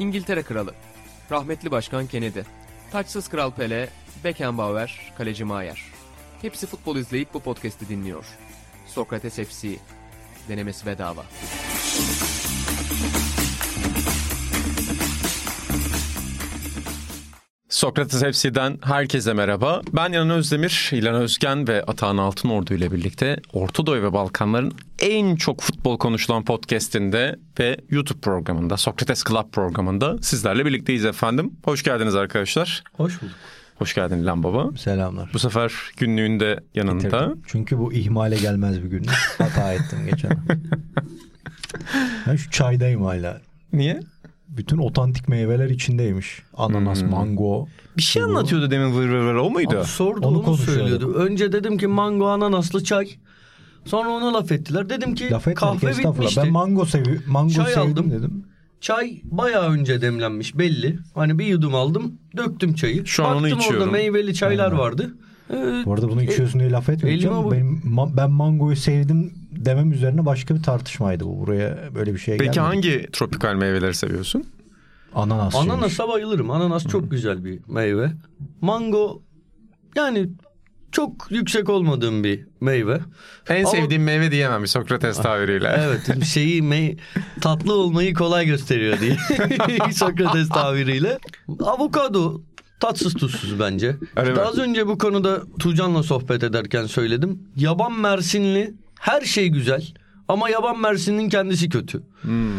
İngiltere Kralı, rahmetli Başkan Kennedy, taçsız Kral Pele, Beckenbauer, Kaleci Maier. Hepsi futbol izleyip bu podcast'i dinliyor. Sokrates FC, denemesi bedava. Sokrates FC'den herkese merhaba. Ben İlhan Özdemir, İlhan Özgen ve Atahan Altınordu ile birlikte Orta Doğu ve Balkanların en çok futbol konuşulan podcastinde ve YouTube programında, Sokrates Club programında sizlerle birlikteyiz efendim. Hoş geldiniz arkadaşlar. Hoş bulduk. Hoş geldin İlhan Baba. Selamlar. Bu sefer günlüğünde yanında. Getirdim. Çünkü bu ihmale gelmez bir gün. Hata ettim geçen. ben şu çaydayım hala. Niye? Bütün otantik meyveler içindeymiş. Ananas, Hmm. mango. Bir şey Bu- anlatıyordu demin vır vır vır o muydu? Abi sordu Onu onu, söylüyordu. Önce dedim ki mango ananaslı çay. Sonra ona laf ettiler. Dedim ki Laf etmedik kahve bitmişti. Ben mango sevi mango Çay sevdim aldım. dedim. Çay bayağı önce demlenmiş belli. Hani bir yudum aldım döktüm çayı. Şu an onu Baktım içiyorum. orada meyveli çaylar Aynen. vardı. Ee, Bu arada bunu içiyorsun diye laf etmeyeceğim. bu- Benim, ma- ben mangoyu sevdim demem üzerine başka bir tartışmaydı bu. Buraya böyle bir şey Peki gelmedi. hangi tropikal meyveleri seviyorsun? Ananas. Ananasa bayılırım. Ananas çok güzel bir meyve. Mango yani çok yüksek olmadığım bir meyve. En Ama- sevdiğim meyve diyemem bir Sokrates tabiriyle. Evet şeyi mey tatlı olmayı kolay gösteriyor diye Sokrates tabiriyle. Avokado tatsız tuzsuz bence. Öyle mi? Az önce bu konuda Tuğcan'la sohbet ederken söyledim. Yaban mersinli her şey güzel ama yaban mersinin kendisi kötü. Hmm.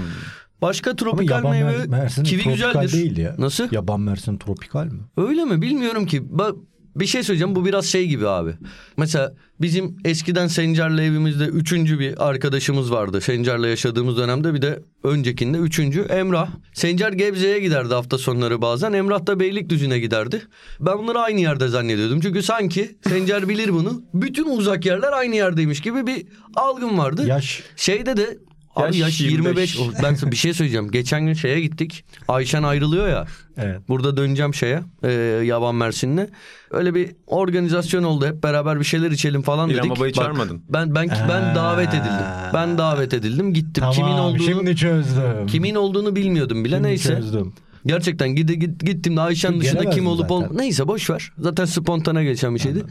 Başka Ama tropikal yaban meyve mer- mersin kivi tropikal güzeldir. değil ya. Nasıl? Yaban mersin tropikal mi? Öyle mi bilmiyorum ki. Ba- bir şey söyleyeceğim bu biraz şey gibi abi. Mesela bizim eskiden Sencer'le evimizde üçüncü bir arkadaşımız vardı. Sencer'le yaşadığımız dönemde bir de öncekinde üçüncü Emrah. Sencer Gebze'ye giderdi hafta sonları bazen. Emrah da Beylikdüzü'ne giderdi. Ben bunları aynı yerde zannediyordum. Çünkü sanki Sencer bilir bunu. Bütün uzak yerler aynı yerdeymiş gibi bir algım vardı. Yaş Şeyde de abi Yaş yaş, 25. 25. Ben bir şey söyleyeceğim. Geçen gün şeye gittik. Ayşen ayrılıyor ya. evet. Burada döneceğim şeye e, Yaban Mersin'le. Öyle bir organizasyon oldu. Hep beraber bir şeyler içelim falan İlhan dedik. Baba'yı Bak, çağırmadın. Ben ben ben Aa. davet edildim. Ben davet edildim. Gittim. Tamam kimin olduğunu şimdi çözdüm. kimin olduğunu bilmiyordum bile. Şimdi Neyse. çözdüm. Gerçekten gide, git, gittim de Ayşen dışında kim olup ol neyse boş ver. Zaten spontane geçen bir şeydi.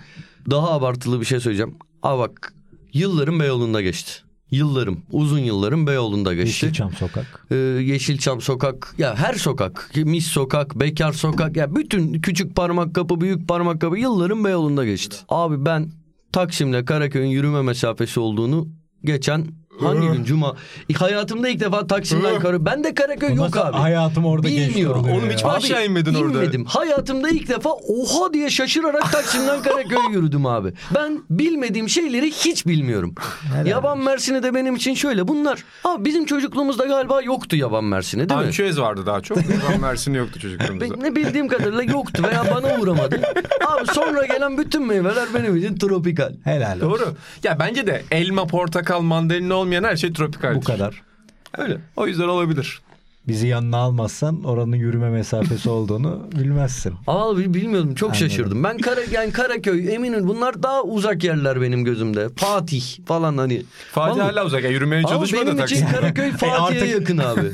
Daha abartılı bir şey söyleyeceğim. Aa bak yıllarım Beyoğlu'nda geçti. Yıllarım, uzun yıllarım Beyoğlu'nda geçti. Yeşilçam sokak. Ee, Yeşilçam sokak ya her sokak mis sokak bekar sokak ya bütün küçük parmak kapı büyük parmak kapı yıllarım Beyoğlu'nda geçti. Abi ben Taksim'le Karaköy'ün yürüme mesafesi olduğunu geçen hangi gün cuma E, hayatımda ilk defa Taksim'den Karaköy ben de Karaköy yok abi. hayatım orada geçti Bilmiyorum. oluyor Oğlum hiç aşağı inmedin orada. inmedim. Hayatımda ilk defa oha diye şaşırarak Taksim'den Karaköy'e yürüdüm abi. Ben bilmediğim şeyleri hiç bilmiyorum. Yaban. Mersin'i de benim için şöyle. Bunlar abi bizim çocukluğumuzda galiba yoktu yaban Mersin'i değil mi? Ançüez vardı daha çok. Yaban Mersin'i yoktu çocukluğumuzda. Ben ne bildiğim kadarıyla yoktu veya bana uğramadı. Abi sonra gelen bütün meyveler benim için tropikal. Helal olsun. Doğru. Ya bence de elma, portakal, mandalina olmayan her şey tropikal. Bu kadar. Öyle. O yüzden olabilir. Bizi yanına almazsan oranın yürüme mesafesi olduğunu bilmezsin. Aa bi- bilmiyordum çok Anladım. şaşırdım. Ben Kara, yani Karaköy Eminönü bunlar daha uzak yerler benim gözümde. Fatih falan hani. Fatih Vallahi- hala uzak. Yani yürümeye Ama çalışma da benim için. Karaköy Fatih'e artık- yakın abi.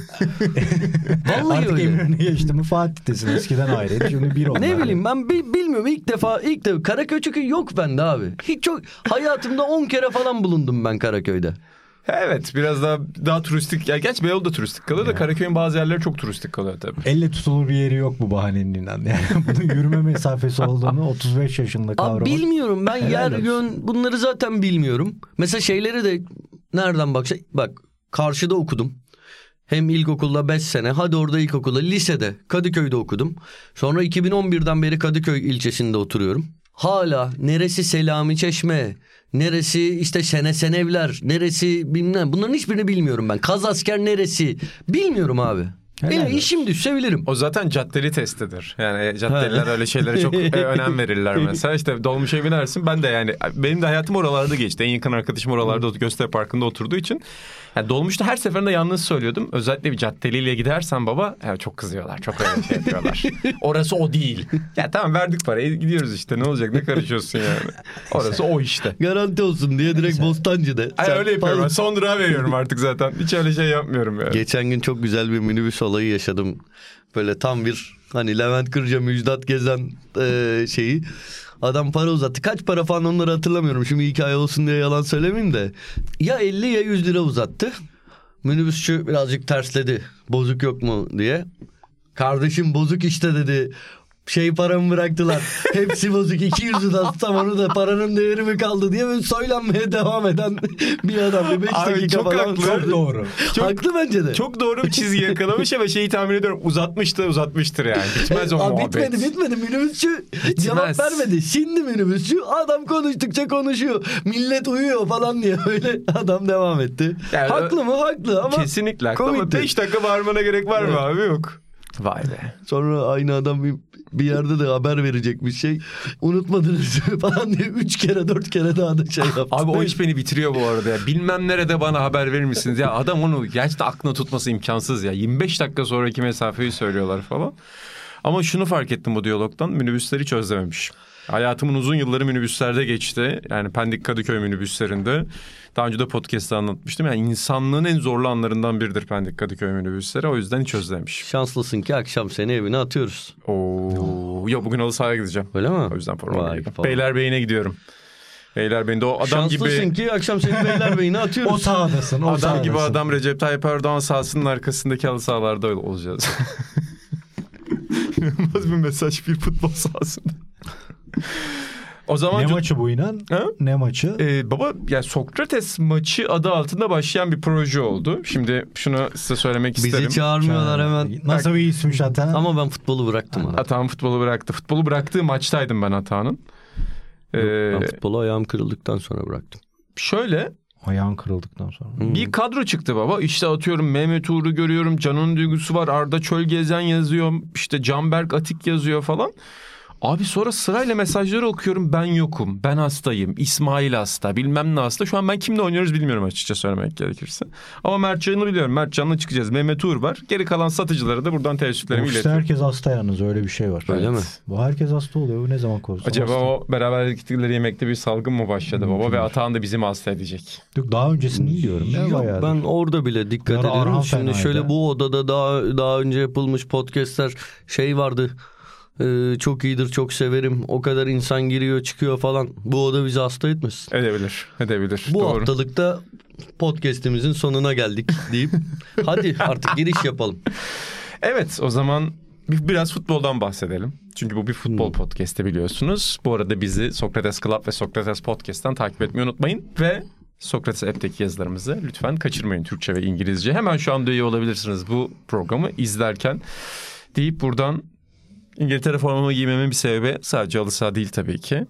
Vallahi Artık öyle. Eminönü geçti mi Fatih'tesin. Eskiden ayrıydı şimdi bir onlar. Ne bileyim ben bi- bilmiyorum ilk defa ilk defa Karaköy çünkü yok bende abi. Hiç çok hayatımda 10 kere falan bulundum ben Karaköy'de. Evet biraz daha daha turistik. Ya gerçi Beyoğlu da turistik kalıyor da Karaköy'ün bazı yerleri çok turistik kalıyor tabii. Elle tutulur bir yeri yok bu bahanenin inan. Yani bunun yürüme mesafesi olduğunu 35 yaşında Abi kavramak. bilmiyorum ben yer yön bunları zaten bilmiyorum. Mesela şeyleri de nereden baksa bak karşıda okudum. Hem ilkokulda 5 sene hadi orada ilkokulda lisede Kadıköy'de okudum. Sonra 2011'den beri Kadıköy ilçesinde oturuyorum. Hala neresi Selami Çeşme, neresi işte Sene Senevler, neresi bilmem bunların hiçbirini bilmiyorum ben. Kazasker neresi bilmiyorum abi. Benim işim düşse bilirim. O zaten caddeli testidir. Yani caddeliler öyle şeylere çok e, önem verirler mesela. İşte dolmuşa binersin. Ben de yani benim de hayatım oralarda geçti. En yakın arkadaşım oralarda Göztepe Parkı'nda oturduğu için. Yani dolmuşta her seferinde yalnız söylüyordum. Özellikle bir caddeliyle gidersen baba evet, çok kızıyorlar. Çok öyle şey yapıyorlar. Orası o değil. Ya tamam verdik parayı gidiyoruz işte ne olacak ne karışıyorsun yani. Orası o işte. Garanti olsun diye direkt Bostancı'da. Ay, öyle yapıyorum. Ben son durağı veriyorum artık zaten. Hiç öyle şey yapmıyorum yani. Geçen gün çok güzel bir minibüs olayı yaşadım. Böyle tam bir hani Levent Kırca Müjdat Gezen e, şeyi. Adam para uzattı. Kaç para falan onları hatırlamıyorum. Şimdi hikaye olsun diye yalan söylemeyeyim de. Ya 50 ya 100 lira uzattı. Minibüsçü birazcık tersledi. Bozuk yok mu diye. Kardeşim bozuk işte dedi. Şey paramı bıraktılar. Hepsi bozuk 200 uzatsam onu da paranın değeri mi kaldı diye böyle söylenmeye devam eden bir adam. Bir 5 Abi dakika çok falan haklı. Çok doğru. Çok- Haklı bence de. Çok doğru bir çizgi yakalamış ama şeyi tahmin ediyorum uzatmış da uzatmıştır yani. Bitmez o Aa, muhabbet. bitmedi bitmedi minibüsçü cevap Bitmez. vermedi. Şimdi minibüsçü adam konuştukça konuşuyor. Millet uyuyor falan diye öyle adam devam etti. Yani haklı mı? Haklı ama Kesinlikle haklı ama komikti. 5 dakika bağırmana gerek var mı Evet. abi? Yok. Vay be. Sonra aynı adam bir, bir yerde de haber verecekmiş şey. Unutmadınız falan diye üç kere dört kere daha da şey yaptı. Abi o iş beni bitiriyor bu arada ya. Bilmem nerede bana haber verir misiniz? Ya adam onu gerçekten aklına tutması imkansız ya. 25 dakika sonraki mesafeyi söylüyorlar falan. Ama şunu fark ettim bu diyalogdan. Minibüsleri hiç özlememiş. Hayatımın uzun yılları minibüslerde geçti. Yani Pendik Kadıköy minibüslerinde. Daha önce de podcast'ta anlatmıştım. Yani insanlığın en zorlu anlarından biridir Pendik Kadıköy minibüsleri. O yüzden hiç özlemiş. Şanslısın ki akşam seni evine atıyoruz. Oo. Yok bugün halı sahaya gideceğim. Öyle mi? O yüzden gidiyorum. falan. Beylerbeyi'ne gidiyorum. Beylerbeyi'nde o adam Şanslısın gibi... ki akşam seni Beylerbeyi'ne atıyoruz. O sahadasın. O Adam sahadasın. gibi adam Recep Tayyip Erdoğan sahasının arkasındaki halı sahalarda öyle olacağız. İnanılmaz bir mesaj bir futbol sahasında. O zaman Ne maçı bu inan? Ha? Ne maçı? Ee, baba ya Sokrates maçı adı altında başlayan bir proje oldu. Şimdi şunu size söylemek Bizi isterim. çağırmıyorlar hemen. Nasıl bir isim zaten? Ama ben futbolu bıraktım. abi. Atahan futbolu bıraktı. Futbolu bıraktığı maçtaydım ben Atahan'ın. Ee, Ben futbolu ayağım kırıldıktan sonra bıraktım. şöyle Ayağın kırıldıktan sonra. Bir kadro çıktı baba. İşte atıyorum Mehmet Uğur'u görüyorum. Can'ın duygusu var. Arda Çölgezen yazıyor. İşte Canberk Atik yazıyor falan. Abi sonra sırayla mesajları okuyorum. Ben yokum. Ben hastayım. İsmail hasta. Bilmem ne hasta. Şu an ben kimle oynuyoruz bilmiyorum açıkça söylemek gerekirse. Ama Mertcan'ı biliyorum. Mertcan'la çıkacağız. Mehmet Uğur var. Geri kalan satıcılara da buradan teessüflerimi iletiyorum. herkes hasta yalnız öyle bir şey var. Öyle mi? Bu herkes hasta oluyor. Bu ne zaman konuşsa Acaba hasta. o beraber gittikleri yemekte bir salgın mı başladı baba ve Atahan da bizi mi hasta edecek? Yok, daha öncesini diyorum. Ya, Yok bayağıdır. ben orada bile dikkat ara ediyorum. Şimdi şöyle bu odada daha daha önce yapılmış podcastler şey vardı. Ee, çok iyidir çok severim. O kadar insan giriyor çıkıyor falan. Bu oda bizi hasta etmesin. Edebilir. Edebilir. Bu Doğru. haftalıkta podcast'imizin sonuna geldik deyip hadi artık giriş yapalım. Evet o zaman bir- biraz futboldan bahsedelim. Çünkü bu bir futbol podcast'i biliyorsunuz. Bu arada bizi Sokrates Club ve Sokrates Podcast'tan takip etmeyi unutmayın. Ve Sokrates app'teki yazılarımızı lütfen kaçırmayın Türkçe ve İngilizce. Hemen şu anda üye olabilirsiniz bu programı izlerken. Deyip buradan İngiltere formamı giymemin bir sebebi sadece halı saha değil tabii ki.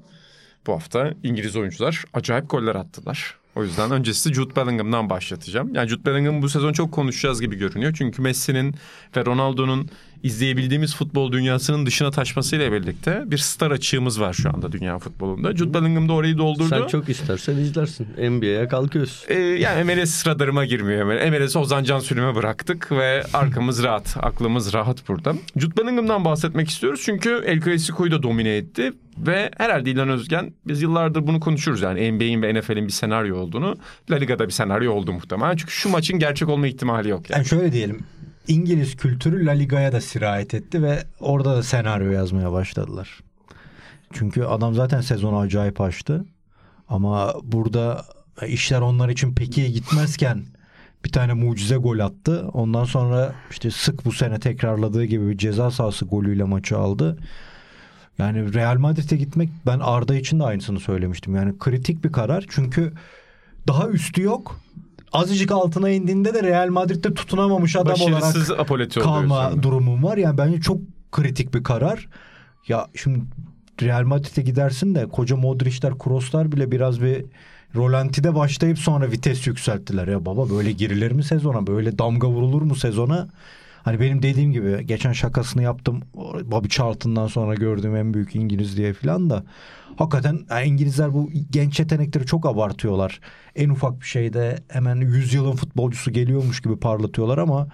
Bu hafta İngiliz oyuncular acayip goller attılar. O yüzden öncesi Jude Bellingham'dan başlatacağım. Yani Jude Bellingham bu sezon çok konuşacağız gibi görünüyor. Çünkü Messi'nin ve Ronaldo'nun izleyebildiğimiz futbol dünyasının dışına taşmasıyla birlikte bir star açığımız var şu anda dünya futbolunda. Jude Bellingham da orayı doldurdu. Sen çok istersen izlersin. NBA'ye kalkıyorsun. Ee, yani MLS radarıma girmiyor. MLS Ozan Can Sülüm'e bıraktık ve arkamız rahat. Aklımız rahat burada. Jude Bellingham'dan bahsetmek istiyoruz. Çünkü El Clasico'yu da domine etti. Ve herhalde İlhan Özgen biz yıllardır bunu konuşuruz. Yani NBA'in ve NFL'in bir senaryo olduğunu. La Liga'da bir senaryo oldu muhtemelen. Çünkü şu maçın gerçek olma ihtimali yok. Yani. Yani şöyle diyelim. İngiliz kültürü La Liga'ya da sirayet etti ve orada da senaryo yazmaya başladılar. Çünkü adam zaten sezonu acayip açtı. Ama burada işler onlar için pek iyi gitmezken bir tane mucize gol attı. Ondan sonra işte sık bu sene tekrarladığı gibi bir ceza sahası golüyle maçı aldı. Yani Real Madrid'e gitmek ben Arda için de aynısını söylemiştim. Yani kritik bir karar. Çünkü daha üstü yok. Azıcık altına indiğinde de Real Madrid'de tutunamamış adam Başarısız olarak kalma durumum var. Yani bence çok kritik bir karar. Ya şimdi Real Madrid'e gidersin de koca Modric'ler, Kroos'lar bile biraz bir rolantide başlayıp sonra vites yükselttiler. Ya baba böyle girilir mi sezona? Böyle damga vurulur mu sezona? Hani benim dediğim gibi geçen şakasını yaptım. Bobby Charlton'dan sonra gördüğüm en büyük İngiliz diye filan da. Hakikaten yani İngilizler bu genç yetenekleri çok abartıyorlar. En ufak bir şeyde hemen yüzyılın futbolcusu geliyormuş gibi parlatıyorlar ama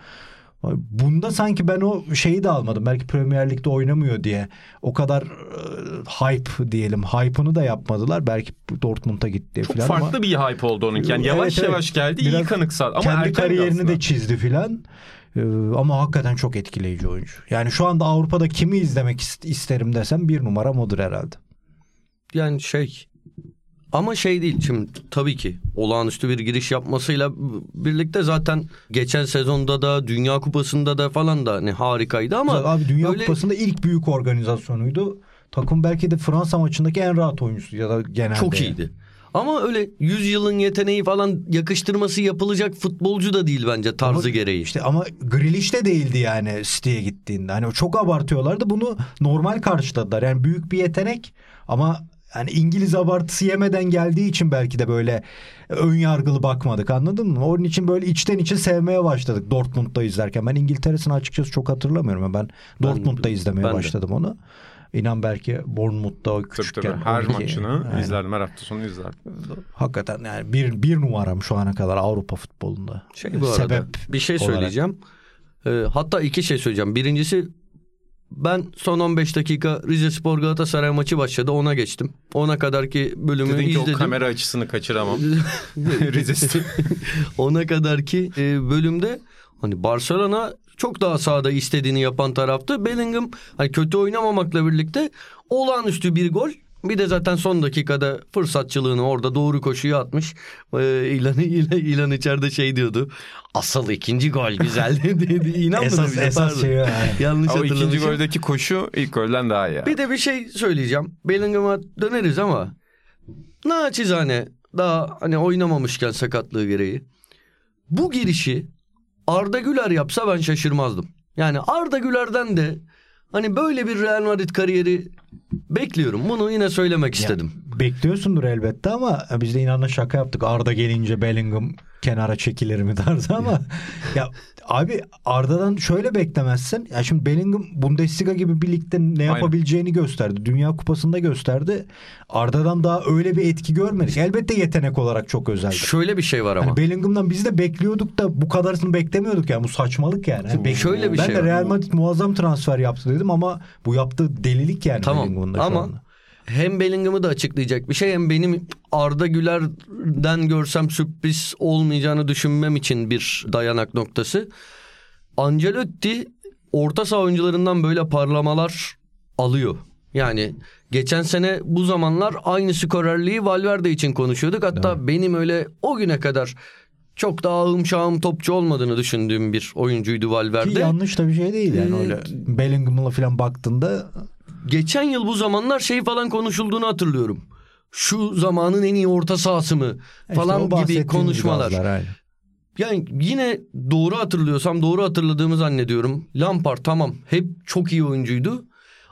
Bunda sanki ben o şeyi de almadım. Belki Premier Lig'de oynamıyor diye. O kadar e, hype diyelim. Hype'ını da yapmadılar. Belki Dortmund'a gitti Çok falan farklı ama. bir hype oldu onun. Yani yavaş Evet, yavaş evet. geldi. iyi Biraz kanıksadı. Ama kendi kariyerini aslında. de çizdi filan. Ee, ama hakikaten çok etkileyici oyuncu. Yani şu anda Avrupa'da kimi izlemek ist- isterim desem bir numaram odur herhalde. Yani şey ama şey değil şimdi tabii ki olağanüstü bir giriş yapmasıyla birlikte zaten geçen sezonda da Dünya Kupası'nda da falan da hani harikaydı ama Abi Dünya öyle- Kupası'nda ilk büyük organizasyonuydu. Takım belki de Fransa maçındaki en rahat oyuncusu ya da genelde. çok iyiydi. Ama öyle 100 yılın yeteneği falan yakıştırması yapılacak futbolcu da değil bence tarzı Ama gereği. İşte ama Grealish de değildi yani City'ye gittiğinde. Hani çok abartıyorlardı. Bunu normal karşıladılar. Yani büyük bir yetenek ama yani İngiliz abartısı yemeden geldiği için belki de böyle ön yargılı bakmadık anladın mı? Onun için böyle içten içe sevmeye başladık Dortmund'da izlerken. Ben İngiltere'sini açıkçası çok hatırlamıyorum. Ben Dortmund'da izlemeye ben de. başladım onu. İnan belki Bournemouth'ta o Tabii küçükken. tabii. Her 12. maçını Aynen. izlerdim. Her hafta sonu izlerdim. Hakikaten yani bir, bir numaram şu ana kadar Avrupa futbolunda. Şey bu arada Sebep bir şey olarak. söyleyeceğim. Ee, hatta iki şey söyleyeceğim. Birincisi ben son 15 dakika Rize Spor Galatasaray maçı başladı ona geçtim. Ona kadarki bölümü Dedin ki izledim. o kamera açısını kaçıramam. Rize'si. ona kadarki e, bölümde hani Barcelona çok daha sahada istediğini yapan taraftı. Bellingham hani kötü oynamamakla birlikte olağanüstü bir gol. Bir de zaten son dakikada fırsatçılığını orada doğru koşuya atmış. Ee, İlan, İlan, İlan içeride şey diyordu. Asıl ikinci gol güzeldi dedi. İnanmadın Esas, bile, esas şey yani. Yanlış ikinci goldeki koşu ilk golden daha iyi. Bir de bir şey söyleyeceğim. Bellingham'a döneriz ama naçizane daha hani oynamamışken sakatlığı gereği. Bu girişi Arda Güler yapsa ben şaşırmazdım. Yani Arda Güler'den de hani böyle bir Real Madrid kariyeri bekliyorum. Bunu yine söylemek istedim. Bekliyorsundur elbette ama biz de inanla şaka yaptık. Arda gelince Bellingham kenara çekilir mi tarzı ama ya abi Arda'dan şöyle beklemezsin. Ya şimdi Bellingham Bundesliga gibi bir ligde ne yapabileceğini gösterdi. Dünya Kupası'nda gösterdi. Arda'dan daha öyle bir etki görmedik. Elbette yetenek olarak çok özeldi. Şöyle bir şey var ama. Hani Bellingham'dan biz de bekliyorduk da bu kadarını beklemiyorduk yani bu saçmalık yani. Hani Bek- Şöyle bir ben şey de var. Real Madrid muazzam transfer yaptı dedim ama bu yaptığı delilik yani Tamam Bellingham'ın da şu ama anda. Hem Bellingham'ı da açıklayacak bir şey hem benim Arda Güler'den görsem sürpriz olmayacağını düşünmem için bir dayanak noktası. Ancelotti orta saha oyuncularından böyle parlamalar alıyor. Yani geçen sene bu zamanlar aynı skorerliği Valverde için konuşuyorduk. Hatta benim öyle o güne kadar çok daha ahım şahım topçu olmadığını düşündüğüm bir oyuncuydu Ki Valverde. yanlış da bir şey değil yani Ee, öyle. Bellingham'la falan baktığında Geçen yıl bu zamanlar şey falan konuşulduğunu hatırlıyorum. Şu zamanın en iyi orta sahası mı işte falan o gibi konuşmalar. gazlar. Yani yine doğru hatırlıyorsam doğru hatırladığımı zannediyorum. Lampard tamam hep çok iyi oyuncuydu.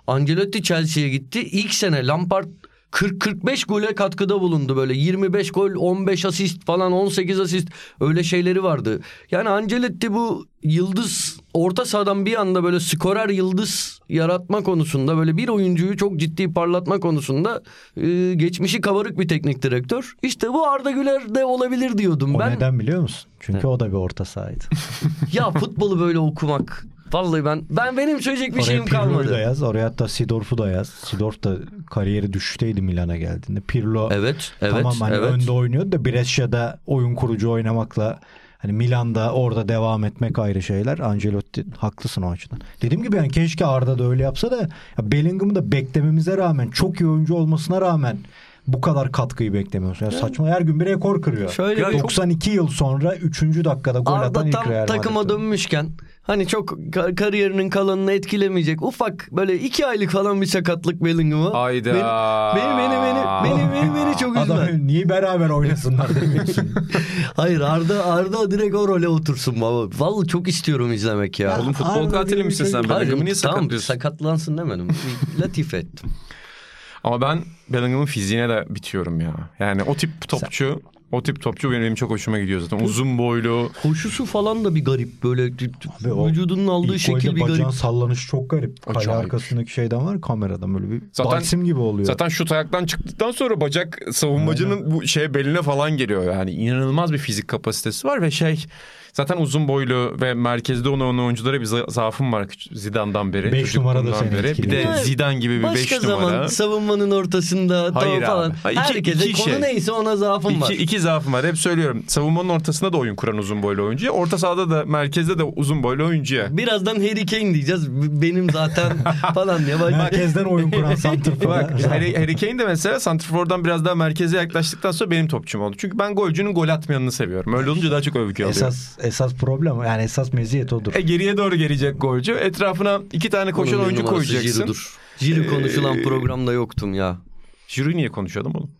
Ancelotti Chelsea'ye gitti. İlk sene Lampard 40-45 gole katkıda bulundu böyle 25 gol 15 asist falan 18 asist öyle şeyleri vardı. Yani Ancelotti bu yıldız orta sahadan bir anda böyle skorer yıldız yaratma konusunda böyle bir oyuncuyu çok ciddi parlatma konusunda e, geçmişi kabarık bir teknik direktör. İşte bu Arda Güler de olabilir diyordum O ben. neden biliyor musun? Çünkü o da bir orta sahaydı. Ya futbolu böyle okumak. Vallahi ben ben benim söyleyecek bir oraya şeyim Pirlo'yu da kalmadı. yaz. Oraya hatta Sidorf'u da yaz. Sidorf da kariyeri düşüşteydi Milan'a geldiğinde. Pirlo Evet, evet, tamam hani evet. önde oynuyordu da Brescia'da oyun kurucu oynamakla hani Milan'da orada devam etmek ayrı şeyler. Ancelotti haklısın o açıdan. Dediğim gibi yani keşke Arda da öyle yapsa da ya Bellingham'ı da beklememize rağmen çok iyi oyuncu olmasına rağmen bu kadar katkıyı beklemiyorsun. Ya saçma her gün bir rekor kırıyor. Şöyle bir- 92 yıl sonra 3. dakikada gol atan Arda ilk tam Real takıma Madrid'di. dönmüşken hani çok ka- kariyerinin kalanını etkilemeyecek ufak böyle iki aylık falan bir sakatlık Bellingham'a. Hayda. Beni beni beni beni beni, beni çok üzme. Adam niye beraber oynasınlar demiyorsun. Hayır Arda Arda direkt o role otursun baba. Vallahi çok istiyorum izlemek ya. Oğlum futbol katili misin şey- sen? Hayır, Bellingham'ı niye tamam sakatlansın demedim. Bir Latife ettim. Ama ben Bellingham'ın fiziğine de bitiyorum ya. Yani o tip topçu O tip topçu benim çok hoşuma gidiyor zaten. Uzun boylu. Koşusu falan da bir garip böyle Abi o vücudunun aldığı şekil bir garip. sallanışı çok garip. Kale Acayip. arkasındaki şeyden var kameradan böyle bir Zaten- Dalsim gibi oluyor. Zaten şut ayaktan çıktıktan sonra bacak savunmacının bu şey beline falan geliyor. Yani inanılmaz bir fizik kapasitesi var ve şey zaten uzun boylu ve merkezde olan oyunculara bir za- zaafım var Zidane'dan beri. Beş numara da seni beri. Bir de. Zidane gibi bir Başka 5 zaman numara. savunmanın ortasında Hayır falan. İki- Herkese iki konu şey. neyse ona zaafım var. İki, iki zaafım var. Hep söylüyorum. Savunmanın ortasında da oyun kuran uzun boylu oyuncuya. Orta sahada da merkezde de uzun boylu oyuncuya. Birazdan Harry Kane diyeceğiz. Benim zaten falan diye. Bak, Merkezden oyun kuran Bak santrfor. Harry, Harry Kane de mesela Santrfor'dan biraz daha merkeze yaklaştıktan sonra benim topçum oldu. Çünkü ben golcünün gol atmayanını seviyorum. Öyle olunca daha çok övgü alıyorum. esas esas problem yani esas meziyet odur. E, geriye doğru gelecek golcü. Etrafına iki tane koşan oyuncu koyacaksın. Giroud'dur. Giroud konuşulan Ee, programda yoktum ya. Jiro'yu niye konuşalım oğlum?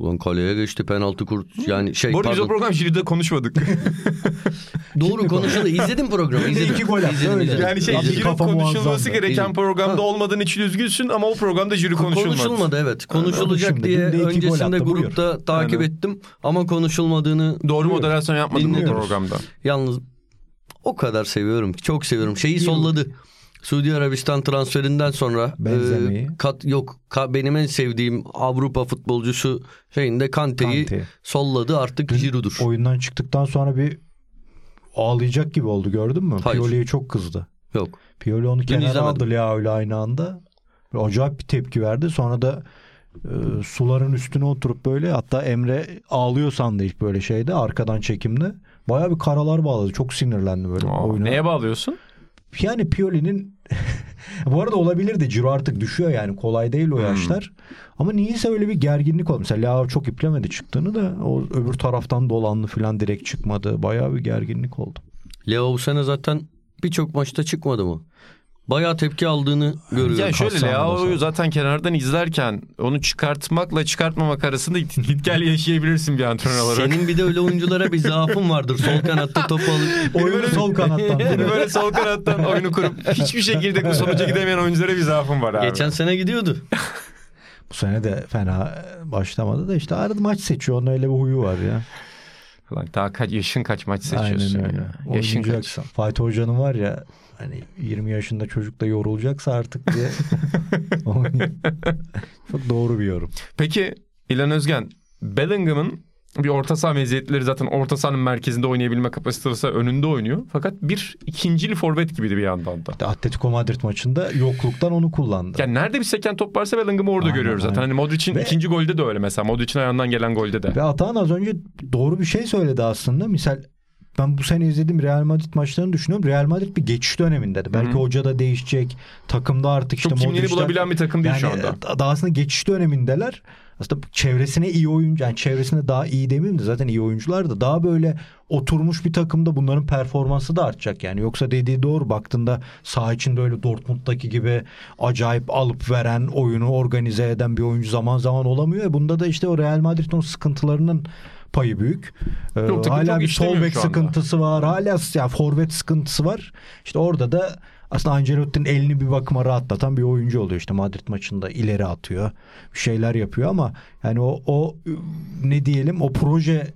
Ulan kaleye geçti penaltı kurt yani şey Bu arada biz o pardon. program Jiro'da konuşmadık. Doğru konuşuldu. İzledim programı. İzledim. iki gol attı, İzledim, öyle. izledim. yani şey Abi kafa konuşulması muazzamdı. gereken programda olmadığın için üzgünsün ama o programda Jiro konuşulmadı. Konuşulmadı evet. Konuşulacak Şimdi diye günde iki gol öncesinde attı, buyur. grupta takip Aynen. ettim ama konuşulmadığını Doğru Buyur. moderasyon yapmadık bu Dinliyoruz. programda. Yalnız o kadar seviyorum ki çok seviyorum. Şeyi solladı. Suudi Arabistan transferinden sonra Benzemeyi. e, kat yok ka- benim en sevdiğim Avrupa futbolcusu şeyinde Kante'yi Kante. solladı artık Giroud'dur. Oyundan çıktıktan sonra bir ağlayacak gibi oldu gördün mü? Hayır. Pioli'ye çok kızdı. Yok. Pioli onu kenara izlemedim. aldı Leo ile aynı anda. Acayip bir tepki verdi. Sonra da e, suların üstüne oturup böyle hatta Emre ağlıyor sandı ilk böyle şeyde arkadan çekimde. Baya bir karalar bağladı. Çok sinirlendi böyle Aa, oyuna. neye bağlıyorsun? Yani Pioli'nin bu arada olabilir de Ciro artık düşüyor yani kolay değil o Hmm. yaşlar. Ama niyeyse öyle bir gerginlik oldu. Mesela Leao çok iplemedi çıktığını da o öbür taraftan dolandı falan direkt çıkmadı. Bayağı bir gerginlik oldu. Leo bu sene zaten birçok maçta çıkmadı mı? Bayağı tepki aldığını görüyorum. Ya şöyle Leao'yu zaten kenardan izlerken onu çıkartmakla çıkartmamak arasında git gel yaşayabilirsin bir antrenör olarak. Senin bir de öyle oyunculara bir zaafın vardır. Sol kanatta topu alıp Oyunu sol kanattan. Beni böyle sol kanattan oyunu kurup hiçbir şekilde bu sonuca gidemeyen oyunculara bir zaafım var abi. geçen sene gidiyordu. Bu sene de fena başlamadı da işte arada maç seçiyor. Onun öyle bir huyu var ya. Lan daha kaç yaşın kaç maç seçiyorsun Aynen öyle. ya. Yaşın kaç. Oynayacaksan. Fatih Hoca'nın var ya hani 20 yaşında çocuk da yorulacaksa artık diye. Çok doğru bir yorum. Peki İlhan Özgen, Bellingham'ın bir orta saha meziyetleri zaten orta sahanın merkezinde oynayabilme kapasitesi önünde oynuyor. Fakat bir ikincili forvet gibiydi bir yandan da. İşte Atletico Madrid maçında yokluktan onu kullandı. Yani nerede bir seken top varsa Bellingham'ı orada Aynen, görüyoruz zaten. aynen. Hani Modric'in Ve- ikinci golde de öyle mesela. Modric'in ayağından gelen golde de. Ve Atahan az önce doğru bir şey söyledi aslında. Misal ben bu sene izlediğim Real Madrid maçlarını düşünüyorum. Real Madrid bir geçiş döneminde. Belki Hı hı. hoca da değişecek. Takımda artık işte Çok kimliğini Modric'ler- bulabilen bir takım değil yani şu anda. Daha aslında geçiş dönemindeler. Aslında çevresine iyi oyuncu yani çevresine daha iyi demeyeyim de zaten iyi oyuncular da daha böyle oturmuş bir takımda bunların performansı da artacak yani. Yoksa dediği doğru baktığında saha içinde öyle Dortmund'daki gibi acayip alıp veren oyunu organize eden bir oyuncu zaman zaman olamıyor. E Bunda da işte o Real Madrid'in o sıkıntılarının payı büyük. Ee, Yok, hala bir sol bek sıkıntısı var. Hala ya forvet sıkıntısı var. İşte orada da aslında Ancelotti'nin elini bir bakıma rahatlatan bir oyuncu oluyor. İşte Madrid maçında ileri atıyor. Bir şeyler yapıyor ama yani o, o ne diyelim o proje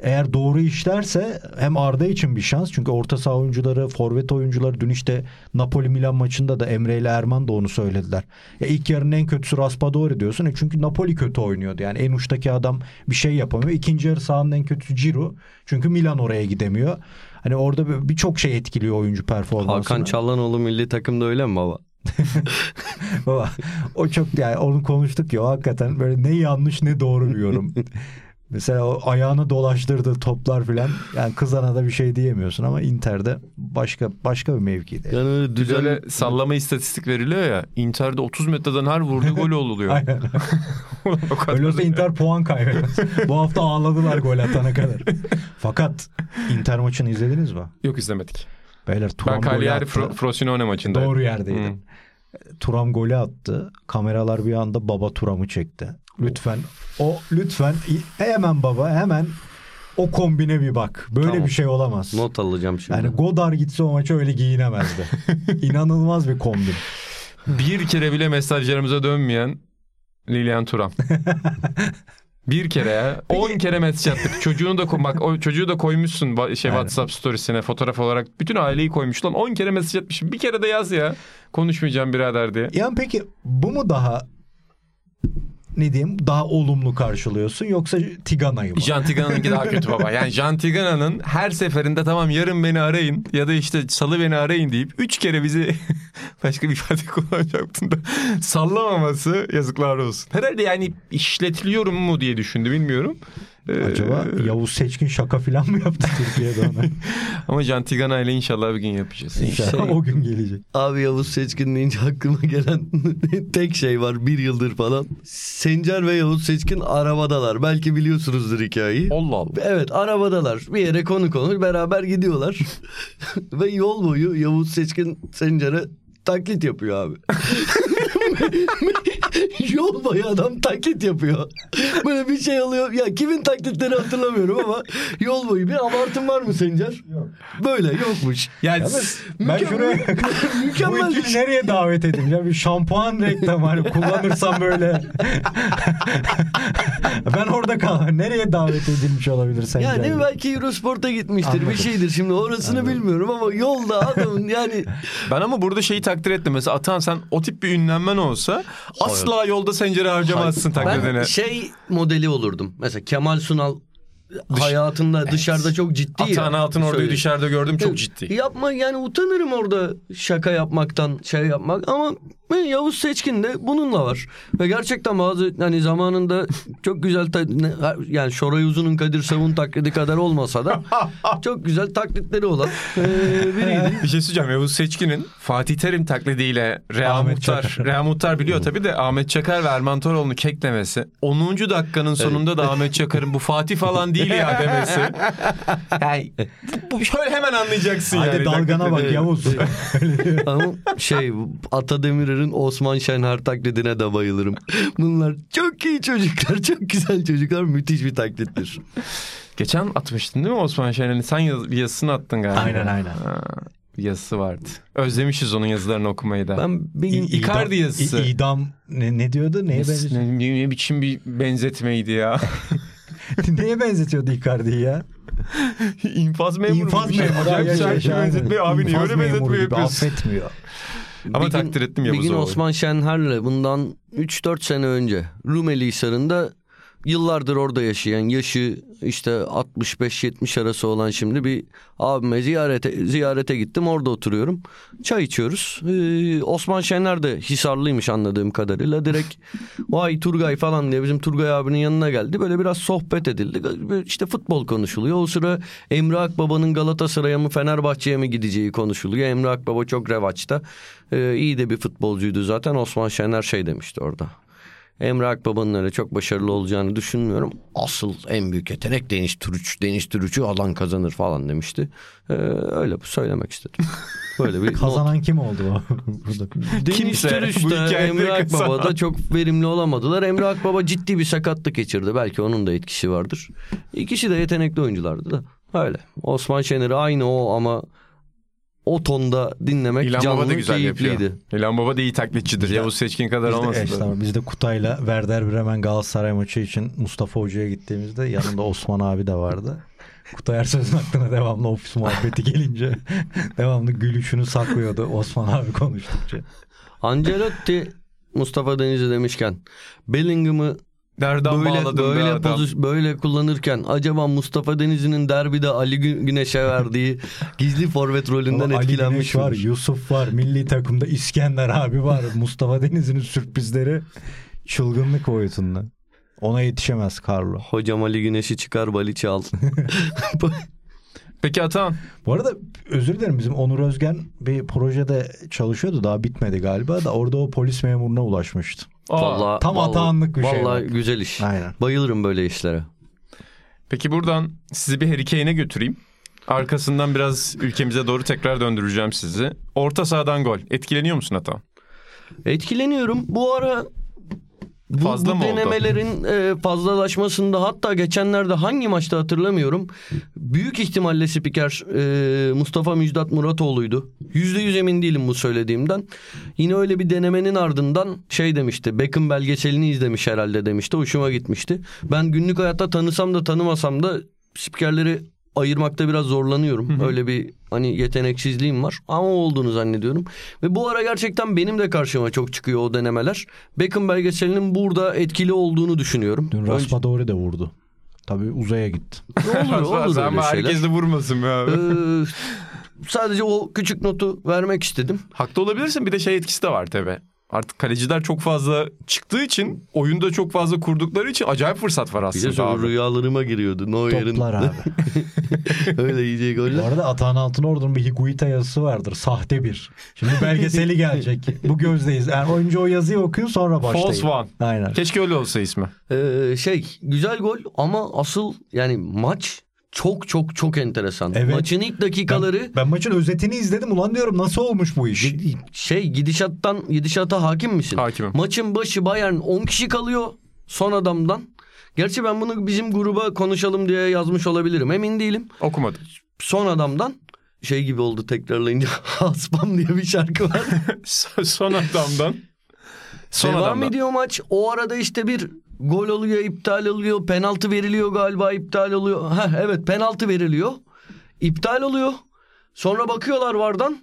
eğer doğru işlerse hem Arda için bir şans. Çünkü orta saha oyuncuları, forvet oyuncuları dün işte Napoli Milan maçında da Emre ile Erman da onu söylediler. Ya ilk yarının en kötüsü Raspadori diyorsun. E çünkü Napoli kötü oynuyordu. Yani en uçtaki adam bir şey yapamıyor. İkinci yarı sahanın en kötüsü Ciro. Çünkü Milan oraya gidemiyor. Hani orada bir- birçok şey etkiliyor oyuncu performansını. Hakan Çallanoğlu milli takımda öyle mi baba? Baba, o çok yani onu konuştuk ya hakikaten böyle ne yanlış ne doğru bir yorum. Mesela o ayağını dolaştırdığı toplar filan yani kızana da bir şey diyemiyorsun ama Inter'de başka başka bir mevkide. Yani düzen... sallama istatistik veriliyor ya. Inter'de 30 metreden her vurduğu gol oluyor. Aynen. o kadar. Öyle olsa Inter puan kaybetmez. Bu hafta ağladılar gol atana kadar. Fakat Inter maçını izlediniz mi? Yok izlemedik. Beyler Turam Ben golü Cagliari attı. Fro- Frosinone maçında. Doğru yerdeydin. Hı. Turam golü attı. Kameralar bir anda baba Turam'ı çekti. Lütfen o lütfen hemen baba hemen o kombine bir bak. Böyle Tamam. bir şey olamaz. Not alacağım şimdi. Yani Godar gitse o maça öyle giyinemezdi. İnanılmaz bir kombin. Bir kere bile mesajlarımıza dönmeyen Lilian Turam. Bir kere ya. 10 kere mesaj attık. Çocuğunu da bak o çocuğu da koymuşsun şey Aynen. WhatsApp storiesine fotoğraf olarak. Bütün aileyi koymuş lan. 10 kere mesaj atmışım. Bir kere de yaz ya. Konuşmayacağım birader diye. Yani peki bu mu daha ne diyeyim daha olumlu karşılıyorsun yoksa Tigana'yı mı? Jean Tigana'nınki daha kötü baba. Yani Jean Tigana'nın her seferinde tamam yarın beni arayın ya da işte salı beni arayın deyip üç kere bizi başka bir ifade kullanacaktım da sallamaması yazıklar olsun. Herhalde yani işletiliyorum mu diye düşündü bilmiyorum. Ee, Acaba Yavuz Seçkin şaka falan mı yaptı Türkiye'de ona? Ama Jean Tigana ile inşallah bir gün yapacağız. İnşallah Şey- o gün gelecek. Abi Yavuz Seçkin deyince aklıma gelen tek şey var bir yıldır falan. Sencer ve Yavuz Seçkin arabadalar. Belki biliyorsunuzdur hikayeyi. Allah Allah. Evet arabadalar. Bir yere konu konu beraber gidiyorlar. ve yol boyu Yavuz Seçkin Sencer'e taklit yapıyor abi. yol boyu adam taklit yapıyor. Böyle bir şey oluyor. Ya kimin taklitleri hatırlamıyorum ama yol boyu bir abartın var mı Sencer? Yok. Böyle yokmuş. Yani Yalnız ben Mükemmel- şuraya bu Mükemmel ikili şey. nereye davet edeyim? Bir şampuan reklamı hani kullanırsam böyle. ben orada kal. Nereye davet edilmiş olabilir sence? Yani belki Eurosport'a gitmiştir Anladım. bir şeydir şimdi orasını bilmiyorum ama yolda adamın yani ben ama burada şeyi takdir ettim. Mesela Atan sen o tip bir ünlenmen olsa asla yolda sencere harcamazsın taklidini. ben şey modeli olurdum. Mesela Kemal Sunal hayatında dışarıda çok ciddi. Atan Altın Ordu'yu dışarıda gördüm çok ciddi. Yapma yani utanırım orada şaka yapmaktan şey yapmak ama ben Yavuz Seçkin de bununla var. Ve gerçekten bazı hani zamanında çok güzel yani Şoray Uzun'un Kadir Savun taklidi kadar olmasa da çok güzel taklitleri olan eee, biriydi. Bir şey söyleyeceğim. Yavuz Seçkin'in Fatih Terim taklidiyle Rea Ahmet Muhtar. Çakar. Rea Muhtar biliyor tabii de Ahmet Çakar ve Erman Toroğlu'nu keklemesi. 10. dakikanın sonunda da Ahmet Çakar'ın bu Fatih falan değil ya demesi. Yani bu, şöyle hemen anlayacaksın Hadi yani. dalgana bak Yavuz. Ama şey Ata Demirer'in Osman Şenher taklidine de bayılırım. Bunlar çok iyi çocuklar, çok güzel çocuklar, müthiş bir taklittir. Geçen atmıştın değil mi Osman Şener'in? Sen yaz, bir yazısını attın galiba. Aynen, aynen. Ha, yazısı vardı. Özlemişiz onun yazılarını okumayı da. Ben gün İ- Icardi yazısı. İ- idam ne, ne diyordu? Neye, benzetiyor? ne, ne, ne biçim bir benzetmeydi ya. Neye benzetiyordu Icardi'yi ya? İnfaz memuru. İnfaz bir şey. memuru. Acayip bir yaşa, benzetme. aynen. Abi niye öyle memuru gibi yapıyorsun? Affetmiyor. Ama Bir gün- takdir ettim Bir Yavuz'u. gün. Osman Şenher'le bundan 3-4 sene önce Rumeli Hisarı'nda yıllardır orada yaşayan yaşı işte 65-70 arası olan şimdi bir abime ziyarete ziyarete gittim orada oturuyorum. Çay içiyoruz. Ee, Osman Şenher de Hisarlıymış anladığım kadarıyla. Direkt vay Turgay falan diye bizim Turgay abinin yanına geldi. Böyle biraz sohbet edildi. İşte futbol konuşuluyor. O sıra Emre Akbaba'nın Galatasaray'a mı Fenerbahçe'ye mi gideceği konuşuluyor. Emre Akbaba çok revaçta. Ee, iyi de bir futbolcuydu zaten. Osman Şener şey demişti orada. Emre Akbaba'nın öyle çok başarılı olacağını düşünmüyorum. Asıl en büyük yetenek Deniz Türüç. Deniz Türüç'ü alan kazanır falan demişti. Ee, öyle söylemek istedim. Böyle bir not. Kazanan kim oldu o? Burada. Deniz Kimse Türüç bu de hikayede Emre Akbaba da kazanan. çok verimli olamadılar. Emre Akbaba ciddi bir sakatlık geçirdi. Belki onun da etkisi vardır. İkisi de yetenekli oyunculardı da. Öyle. Osman Şener'i aynı o ama o tonda dinlemek İlhan Baba da canlı güzel keyifliydi. yapıyor. İlhan Baba da iyi taklitçidir. Bizde- Yavuz Seçkin kadar Biz de, olmasa evet, da. tamam. Biz de Kutay'la Werder Bremen Galatasaray maçı için Mustafa Hoca'ya gittiğimizde yanında Osman abi de vardı. Kutay Ersöz'ün aklına devamlı ofis muhabbeti gelince devamlı gülüşünü saklıyordu Osman abi konuştukça. Ancelotti Mustafa Denizli demişken Bellingham'ı Nereden böyle böyle adam? pozu- böyle kullanırken acaba Mustafa Denizli'nin derbide Ali Gü- Güneş'e verdiği gizli forvet rolünden Ama Ali etkilenmiş Güneş var? Yusuf var, milli takımda İskender abi var. Mustafa Denizli'nin sürprizleri çılgınlık boyutunda. Ona yetişemez Carlo. Hocam Ali Güneş'i çıkar Baliç'i al. Peki Atan. Bu arada özür dilerim bizim Onur Özgen bir projede çalışıyordu daha bitmedi galiba da orada o polis memuruna ulaşmıştı. Aa, Vallahi, tam vallahi- atağanlık bir şey Vallahi bak. güzel iş. Aynen. Bayılırım böyle işlere. Peki buradan sizi bir Harry Kane'e götüreyim. Arkasından biraz ülkemize doğru tekrar döndüreceğim sizi. Orta sahadan gol. Etkileniyor musun Atan? Etkileniyorum. Bu ara bu, Fazla bu mı oldu? denemelerin e, fazlalaşmasında hatta geçenlerde hangi maçta hatırlamıyorum. Büyük ihtimalle spiker e, Mustafa Müjdat Muratoğlu'ydu. Yüzde yüz emin değilim bu söylediğimden. Yine öyle bir denemenin ardından şey demişti. Beckham belgeselini izlemiş herhalde demişti. Hoşuma gitmişti. Ben günlük hayatta tanısam da tanımasam da spikerleri ayırmakta biraz zorlanıyorum. Öyle bir hani yeteneksizliğim var ama olduğunu zannediyorum. Ve bu ara gerçekten benim de karşıma çok çıkıyor o denemeler. Beckham belgeselinin burada etkili olduğunu düşünüyorum. Dün Önce- Raspadori de vurdu. Tabii uzaya gitti. Ne olur olur öyle Ama şeyler. herkes de vurmasın be abi. Ee, sadece o küçük notu vermek istedim. Haklı olabilirsin bir de şey etkisi de var tabi. Artık kaleciler çok fazla çıktığı için oyunda çok fazla kurdukları için acayip fırsat var Bir de aslında sonra abi. rüyalarıma giriyordu. Neuer'in Toplar abi. öyle yiyeceği Bu goller. arada Atahan Altınordu'nun bir Higuita yazısı vardır. Sahte bir. Şimdi belgeseli gelecek. Bu gözdeyiz. Yani oyuncu o yazıyı okuyor sonra başlayın. False one. Aynen. Keşke öyle olsa ismi. Ee, şey güzel gol ama asıl yani maç çok çok çok enteresan. Evet. Maçın ilk dakikaları Ben maçın özetini izledim. Ulan diyorum nasıl olmuş bu iş? Şey gidişattan gidişata hakim misin? Hakimim. Maçın başı Bayern 10 kişi kalıyor son adamdan. Gerçi ben bunu bizim gruba konuşalım diye yazmış olabilirim. Emin değilim. Okumadım. Son adamdan şey gibi oldu tekrarlayınca Haspam diye bir şarkı var. Son adamdan. Son Devam adamdan. ediyor maç. O arada işte bir gol oluyor, iptal oluyor. Penaltı veriliyor galiba, iptal oluyor. Heh, evet penaltı veriliyor. İptal oluyor. Sonra bakıyorlar vardan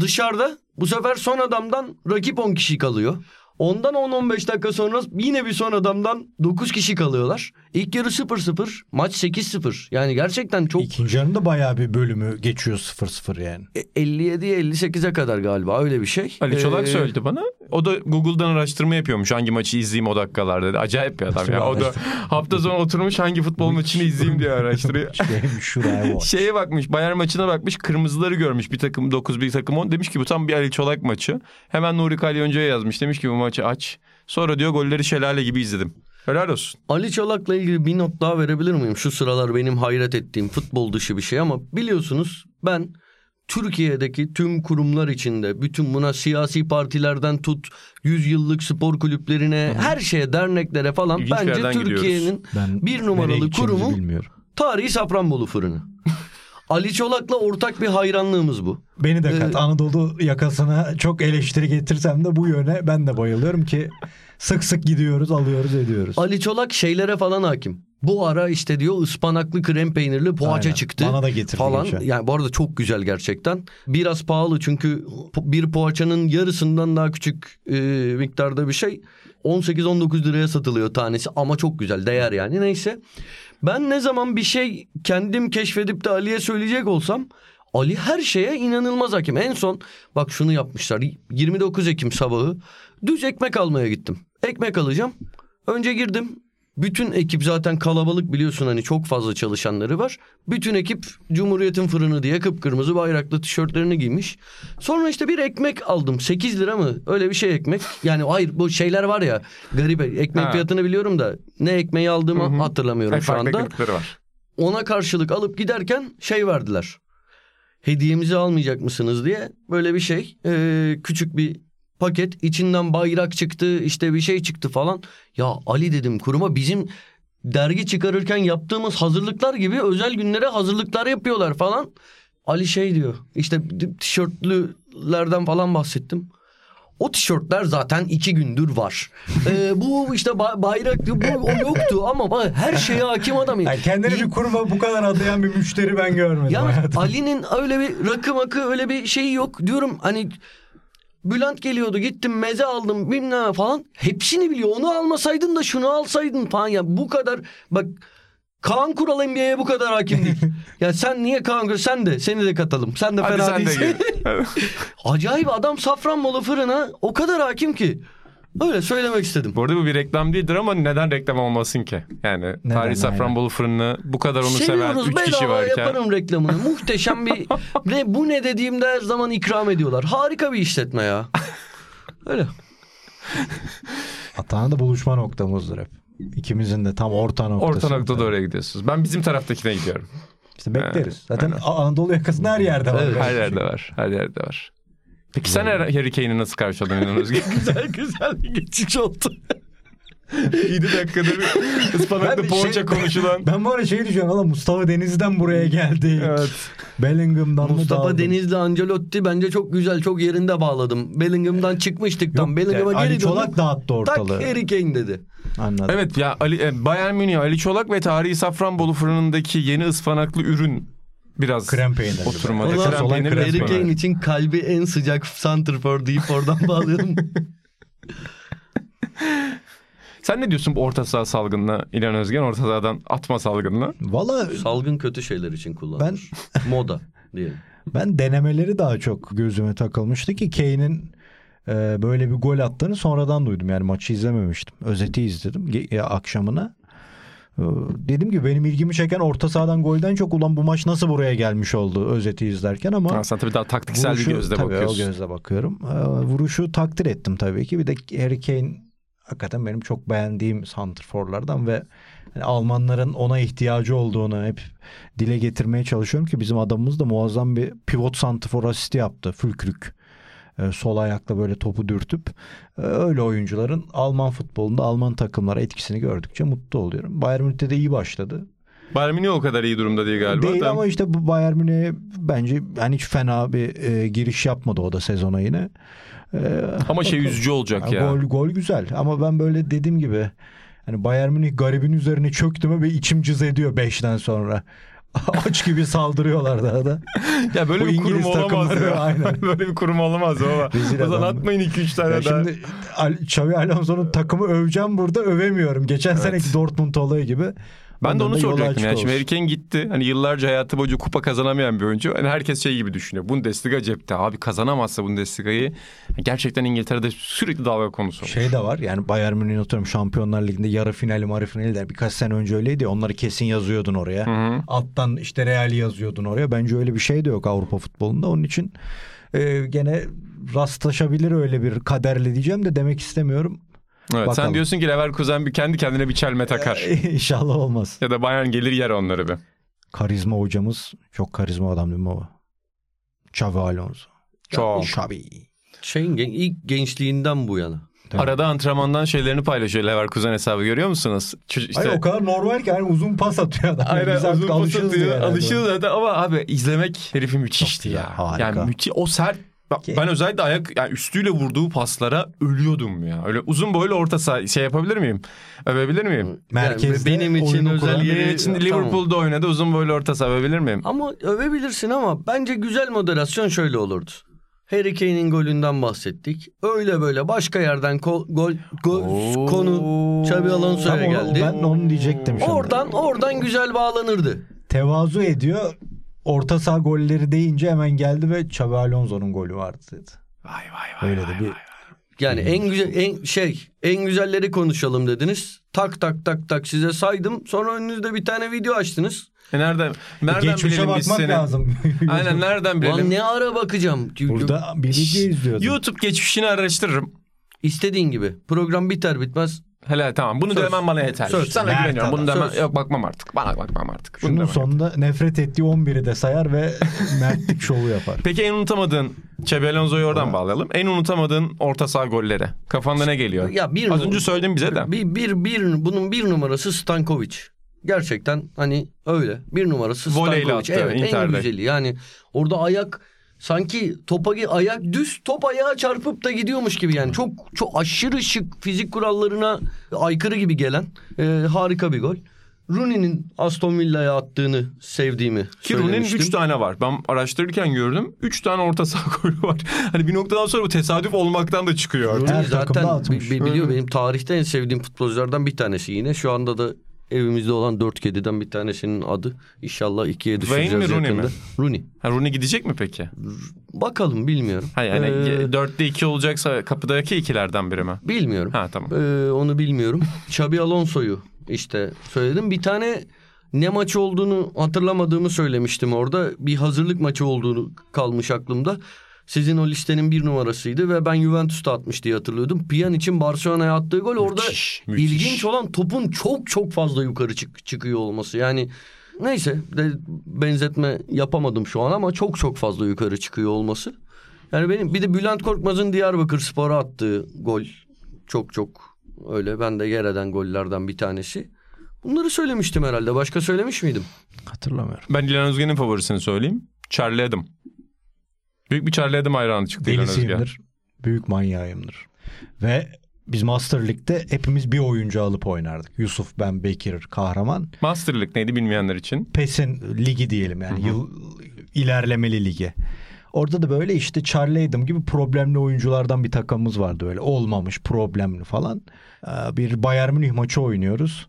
dışarıda. Bu sefer son adamdan rakip 10 kişi kalıyor. Ondan 10-15 dakika sonra yine bir son adamdan 9 kişi kalıyorlar. İlk yarı 0-0, maç 8-0. Yani gerçekten çok İkinci yarında bayağı bir bölümü geçiyor 0-0 yani. 57'ye 58'e kadar galiba öyle bir şey. Ali Çolak Ee, söyledi bana. O da Google'dan araştırma yapıyormuş. Hangi maçı izleyeyim o dakikalarda dedi. Acayip bir adam ya. O da hafta sonu oturmuş hangi futbol maçını izleyeyim diye araştırıyor. Şey. Şeye bakmış Bayern maçına bakmış kırmızıları görmüş bir takım 9 bir takım 10 demiş ki bu tam bir Ali Çolak maçı. Hemen Nuri Kalyoncu'ya yazmış demiş ki bu maçı aç. Sonra diyor golleri şelale gibi izledim. Helal olsun. Ali Çolak'la ilgili bir not daha verebilir miyim? Şu sıralar benim hayret ettiğim futbol dışı bir şey ama biliyorsunuz ben Türkiye'deki tüm kurumlar içinde bütün buna siyasi partilerden tut 100 yıllık spor kulüplerine her şeye derneklere falan İlginç bence Türkiye'nin Ben bir numaralı kurumu bilmiyorum. tarihi Safranbolu fırını. Ali Çolak'la ortak bir hayranlığımız bu. Beni de kat. Ee, Anadolu yakasına çok eleştiri getirsem de bu yöne ben de bayılıyorum ki sık sık gidiyoruz, alıyoruz, ediyoruz. Ali Çolak şeylere falan hakim. Bu ara işte diyor ıspanaklı krem peynirli poğaça Aynen. çıktı. Bana da getirdi falan. geçen. Yani bu arada çok güzel gerçekten. Biraz pahalı çünkü bir poğaçanın yarısından daha küçük e, miktarda bir şey. 18-19 liraya satılıyor tanesi ama çok güzel değer yani neyse. Ben ne zaman bir şey kendim keşfedip de Ali'ye söyleyecek olsam Ali her şeye inanılmaz hakim. En son bak şunu yapmışlar 29 Ekim sabahı düz ekmek almaya gittim. Ekmek alacağım. Önce girdim. Bütün ekip zaten kalabalık biliyorsun hani çok fazla çalışanları var. Bütün ekip Cumhuriyet'in fırını diye kıpkırmızı bayraklı tişörtlerini giymiş. Sonra işte bir ekmek aldım. 8 lira mı? Öyle bir şey ekmek. Yani hayır bu şeyler var ya garip ekmek Ha. fiyatını biliyorum da ne ekmeği aldığımı Hı hı. hatırlamıyorum şu Farklı anda. var. Ona karşılık alıp giderken şey verdiler. Hediyemizi almayacak mısınız diye böyle bir şey. Ee, küçük bir paket içinden bayrak çıktı işte bir şey çıktı falan. Ya Ali dedim kuruma bizim dergi çıkarırken yaptığımız hazırlıklar gibi özel günlere hazırlıklar yapıyorlar falan. Ali şey diyor işte tişörtlülerden falan bahsettim. O tişörtler zaten iki gündür var. Ee, bu işte ba- bayrak bu o yoktu ama bak her şeye hakim adam. Yani kendini bir kuruma bu kadar adayan bir müşteri ben görmedim ya hayatımda. Ali'nin öyle bir rakı makı öyle bir şeyi yok. Diyorum hani Bülent geliyordu gittim meze aldım bilmem falan. Hepsini biliyor. Onu almasaydın da şunu alsaydın falan. Ya bu kadar bak Kaan Kural NBA'ye bu kadar hakim değil. ya sen niye Kaan Kural sen de seni de katalım. Sen de Hadi fena sen de değilsin. gel. Acayip adam Safranbolu fırına o kadar hakim ki. Öyle söylemek istedim. Bu arada bu bir reklam değildir ama neden reklam olmasın ki? Yani Neden, Paris Safranbolu fırını bu kadar onu seven Seviyoruz 3 kişi varken. yaparım reklamını. Muhteşem bir ne bu ne dediğimde her zaman ikram ediyorlar. Harika bir işletme ya. Öyle. Atahan da buluşma noktamızdır hep. İkimizin de tam orta noktası. Orta noktada oraya gidiyorsunuz. Ben bizim taraftakine gidiyorum. İşte bekleriz. Zaten Anadolu yakasında her yerde var. Evet. Her yerde var. Her yerde var. Peki sen Harry Kane'i nasıl karşıladın İnan Özge? güzel güzel bir geçiş oldu. 7 dakikadır Ben ıspanaklı bir poğaça şey- konuşulan. Ben bu arada şey düşünüyorum. Allah Mustafa Denizli'den buraya geldik. Evet. Bellingham'dan mı Mustafa daldım? Denizli Ancelotti bence çok güzel çok yerinde bağladım. Bellingham'dan çıkmıştık tam. Bellingham'a Ali geri Çolak döndük. dağıttı Tak ortalığı. Harry Kane dedi. Anladım. Evet ya Ali, e, Bayern Münih, Ali Çolak ve Tarihi Safranbolu fırınındaki yeni ıspanaklı ürün biraz Krem peynirli. oturmadı. Ulan Krem krem Harry. Kane için kalbi en sıcak santrfor deyip oradan bağlayalım. Sen ne diyorsun bu orta saha salgınına İlhan Özgen orta sahadan atma salgınına? Valla Salgın kötü şeyler için kullanılır. Moda diyelim. ben denemeleri daha çok gözüme takılmıştı ki Kane'in e, böyle bir gol attığını sonradan duydum. Yani maçı izlememiştim. Özeti izledim ya, akşamına. E, Dedim ki benim ilgimi çeken orta sahadan golden çok ulan bu maç nasıl buraya gelmiş oldu özeti izlerken ama sen tabii daha taktiksel bir Vuruşu- gözle tabii bakıyorsun. o gözle bakıyorum. Ee, vuruşu takdir ettim tabii ki. Bir de Harry Kane hakikaten benim çok beğendiğim santrforlardan ve yani Almanların ona ihtiyacı olduğunu hep dile getirmeye çalışıyorum ki bizim adamımız da muazzam bir pivot santrfor asisti yaptı. Fülkrük. Ee, sol ayakla böyle topu dürtüp e, öyle oyuncuların Alman futbolunda Alman takımlara etkisini gördükçe mutlu oluyorum. Bayern Münih'te de iyi başladı. Bayern Münih o kadar iyi durumda değil galiba. Değil ama işte bu Bayern Münih'e bence yani hiç fena bir e, giriş yapmadı o da sezona yine. E, Ama şey üzücü olacak ya. Gol gol güzel ama ben böyle dediğim gibi hani Bayern Münih garibin üzerine çöktü mü ve içim cız ediyor 5'ten sonra. Aç gibi saldırıyorlar daha da. Ya böyle Bu bir kurum olamaz ya. aynen. böyle bir kurum olamaz baba. Rezil o zaman adam. atmayın 2-3 tane Ya daha. şimdi Al- Xavi Alonso'nun takımı öveceğim burada övemiyorum. Geçen seneki Dortmund olayı gibi. Ben de onu soracaktım yani. Şimdi. Harry Kane gitti. Hani yıllarca hayatı boyunca kupa kazanamayan bir oyuncu. Hani herkes şey gibi düşünüyor. Bundesliga cepte. Abi kazanamazsa Bundesliga'yı gerçekten İngiltere'de sürekli dalga konusu. olur. Şey de var yani Bayern Münih'in atıyorum Şampiyonlar Ligi'nde yarı finali marı finali der. Birkaç sene önce öyleydi onları kesin yazıyordun oraya. Hı. Alttan işte Real'i yazıyordun oraya. Bence öyle bir şey de yok Avrupa futbolunda. Onun için e, gene rastlaşabilir öyle bir kaderle diyeceğim de demek istemiyorum. Evet, sen Bakalım. diyorsun ki Leverkusen bir kendi kendine bir çelme takar. İnşallah olmaz. ya da Bayern gelir yer onları bir. Karizma hocamız çok karizma adam değil mi o? Xavi Alonso. Çok. Xavi. Şeyin gen- ilk gençliğinden bu yana. Tabii. Arada antrenmandan şeylerini paylaşıyor Leverkusen hesabı görüyor musunuz? Ç- işte- Hayır, o kadar normal ki yani uzun pas atıyor adam. Aynen Biz artık uzun pas atıyor. Alışırız zaten ama abi izlemek herifi müthişti Çok ya. güzel, harika. Yani müthiş o sert Ki- ben özellikle ayak yani üstüyle vurduğu paslara ölüyordum ya. Öyle uzun boylu orta saha şey yapabilir miyim? Övebilir miyim? Merkezde Yani benim için özel yeri- Benim için Tamam. Liverpool'da oynadı uzun boylu orta saha övebilir miyim? Ama övebilirsin ama bence güzel moderasyon şöyle olurdu. Harry Kane'in golünden bahsettik. Öyle böyle başka yerden ko- gol, gol Oo. konu Xabi Alonso'ya Tam onu- geldi. Ben onu diyecektim şimdi. Oradan oradan güzel bağlanırdı. Tevazu ediyor. Orta saha golleri deyince hemen geldi ve Xabi Alonso'nun golü vardı dedi. Vay vay vay. Öyle vay, de bir vay. Yani en güzel en şey en güzelleri konuşalım dediniz. Tak tak tak tak size saydım. Sonra önünüzde bir tane video açtınız. E nereden nereden Geçmişe bilelim biz bakmak seni? lazım. Aynen nereden Lan bilelim? ne ara bakacağım. Burada bir video izliyordum. YouTube geçmişini araştırırım. İstediğin gibi. Program biter bitmez. Hele tamam bunu Söz. da hemen bana yeter. Söz. Sana Mert güveniyorum. Bunu adam. hemen, yok bakmam artık. Bana bakmam artık. Bunu Şunun sonunda nefret ettiği 11'i de sayar ve mertlik şovu yapar. Peki en unutamadığın Xabi Alonso'yu oradan bağlayalım. En unutamadığın orta saha golleri. Kafanda ne geliyor? Ya bir Az önce söyledin bize de. Bir, bir, bir, bunun bir numarası Stankovic. Gerçekten hani öyle. Bir numarası Voleyle Stankovic. attı Evet en Inter'de. güzeli. Yani orada ayak sanki topa ayak düz top ayağa çarpıp da gidiyormuş gibi yani. Çok çok aşırı şık fizik kurallarına aykırı gibi gelen e, harika bir gol. Rooney'nin Aston Villa'ya attığını sevdiğimi Ki Rooney'nin söylemiştim. 3 tane var. Ben araştırırken gördüm. 3 tane orta saha golü var. Hani bir noktadan sonra bu tesadüf olmaktan da çıkıyor artık. Rooney zaten biliyor benim tarihte en sevdiğim futbolculardan bir tanesi yine. Şu anda da evimizde olan dört kediden bir tanesinin adı. İnşallah ikiye düşeceğiz Wayne mi, Rooney yakında. mi? Rooney. Ha, Rooney gidecek mi peki? Bakalım bilmiyorum. Ha yani Ee, 4'te 2 olacaksa kapıdaki ikilerden biri mi? bilmiyorum. Ha tamam. Ee, onu bilmiyorum. Xabi Alonso'yu işte söyledim. Bir tane ne maçı olduğunu hatırlamadığımı söylemiştim orada. Bir hazırlık maçı olduğunu kalmış aklımda. Sizin o listenin bir numarasıydı ve ben Juventus'ta atmış diye hatırlıyordum. Piyanic'in Barcelona'ya attığı gol orada Müthiş, müthiş. ilginç olan topun çok çok fazla yukarı çık çıkıyor olması. Yani neyse de benzetme yapamadım şu an ama çok çok fazla yukarı çıkıyor olması. Yani benim bir de Bülent Korkmaz'ın Diyarbakır Spor'a attığı gol çok çok Öyle ben de yer eden gollerden bir tanesi. Bunları söylemiştim herhalde. Başka söylemiş miydim? Hatırlamıyorum. Ben İlhan Özgen'in favorisini söyleyeyim. Charlie Adam. Büyük bir Charlie Adam hayranı çıktı İlhan. Büyük manyağımdır. Ve biz Master League'de hepimiz bir oyuncu alıp oynardık. Yusuf, ben, Bekir, Kahraman. Master League neydi bilmeyenler için. PES'in ligi diyelim yani yıl ilerlemeli ligi. Orada da böyle işte Charlie Adam gibi problemli oyunculardan bir takımımız vardı böyle olmamış problemli falan. Ee, Bir Bayern Münih maçı oynuyoruz.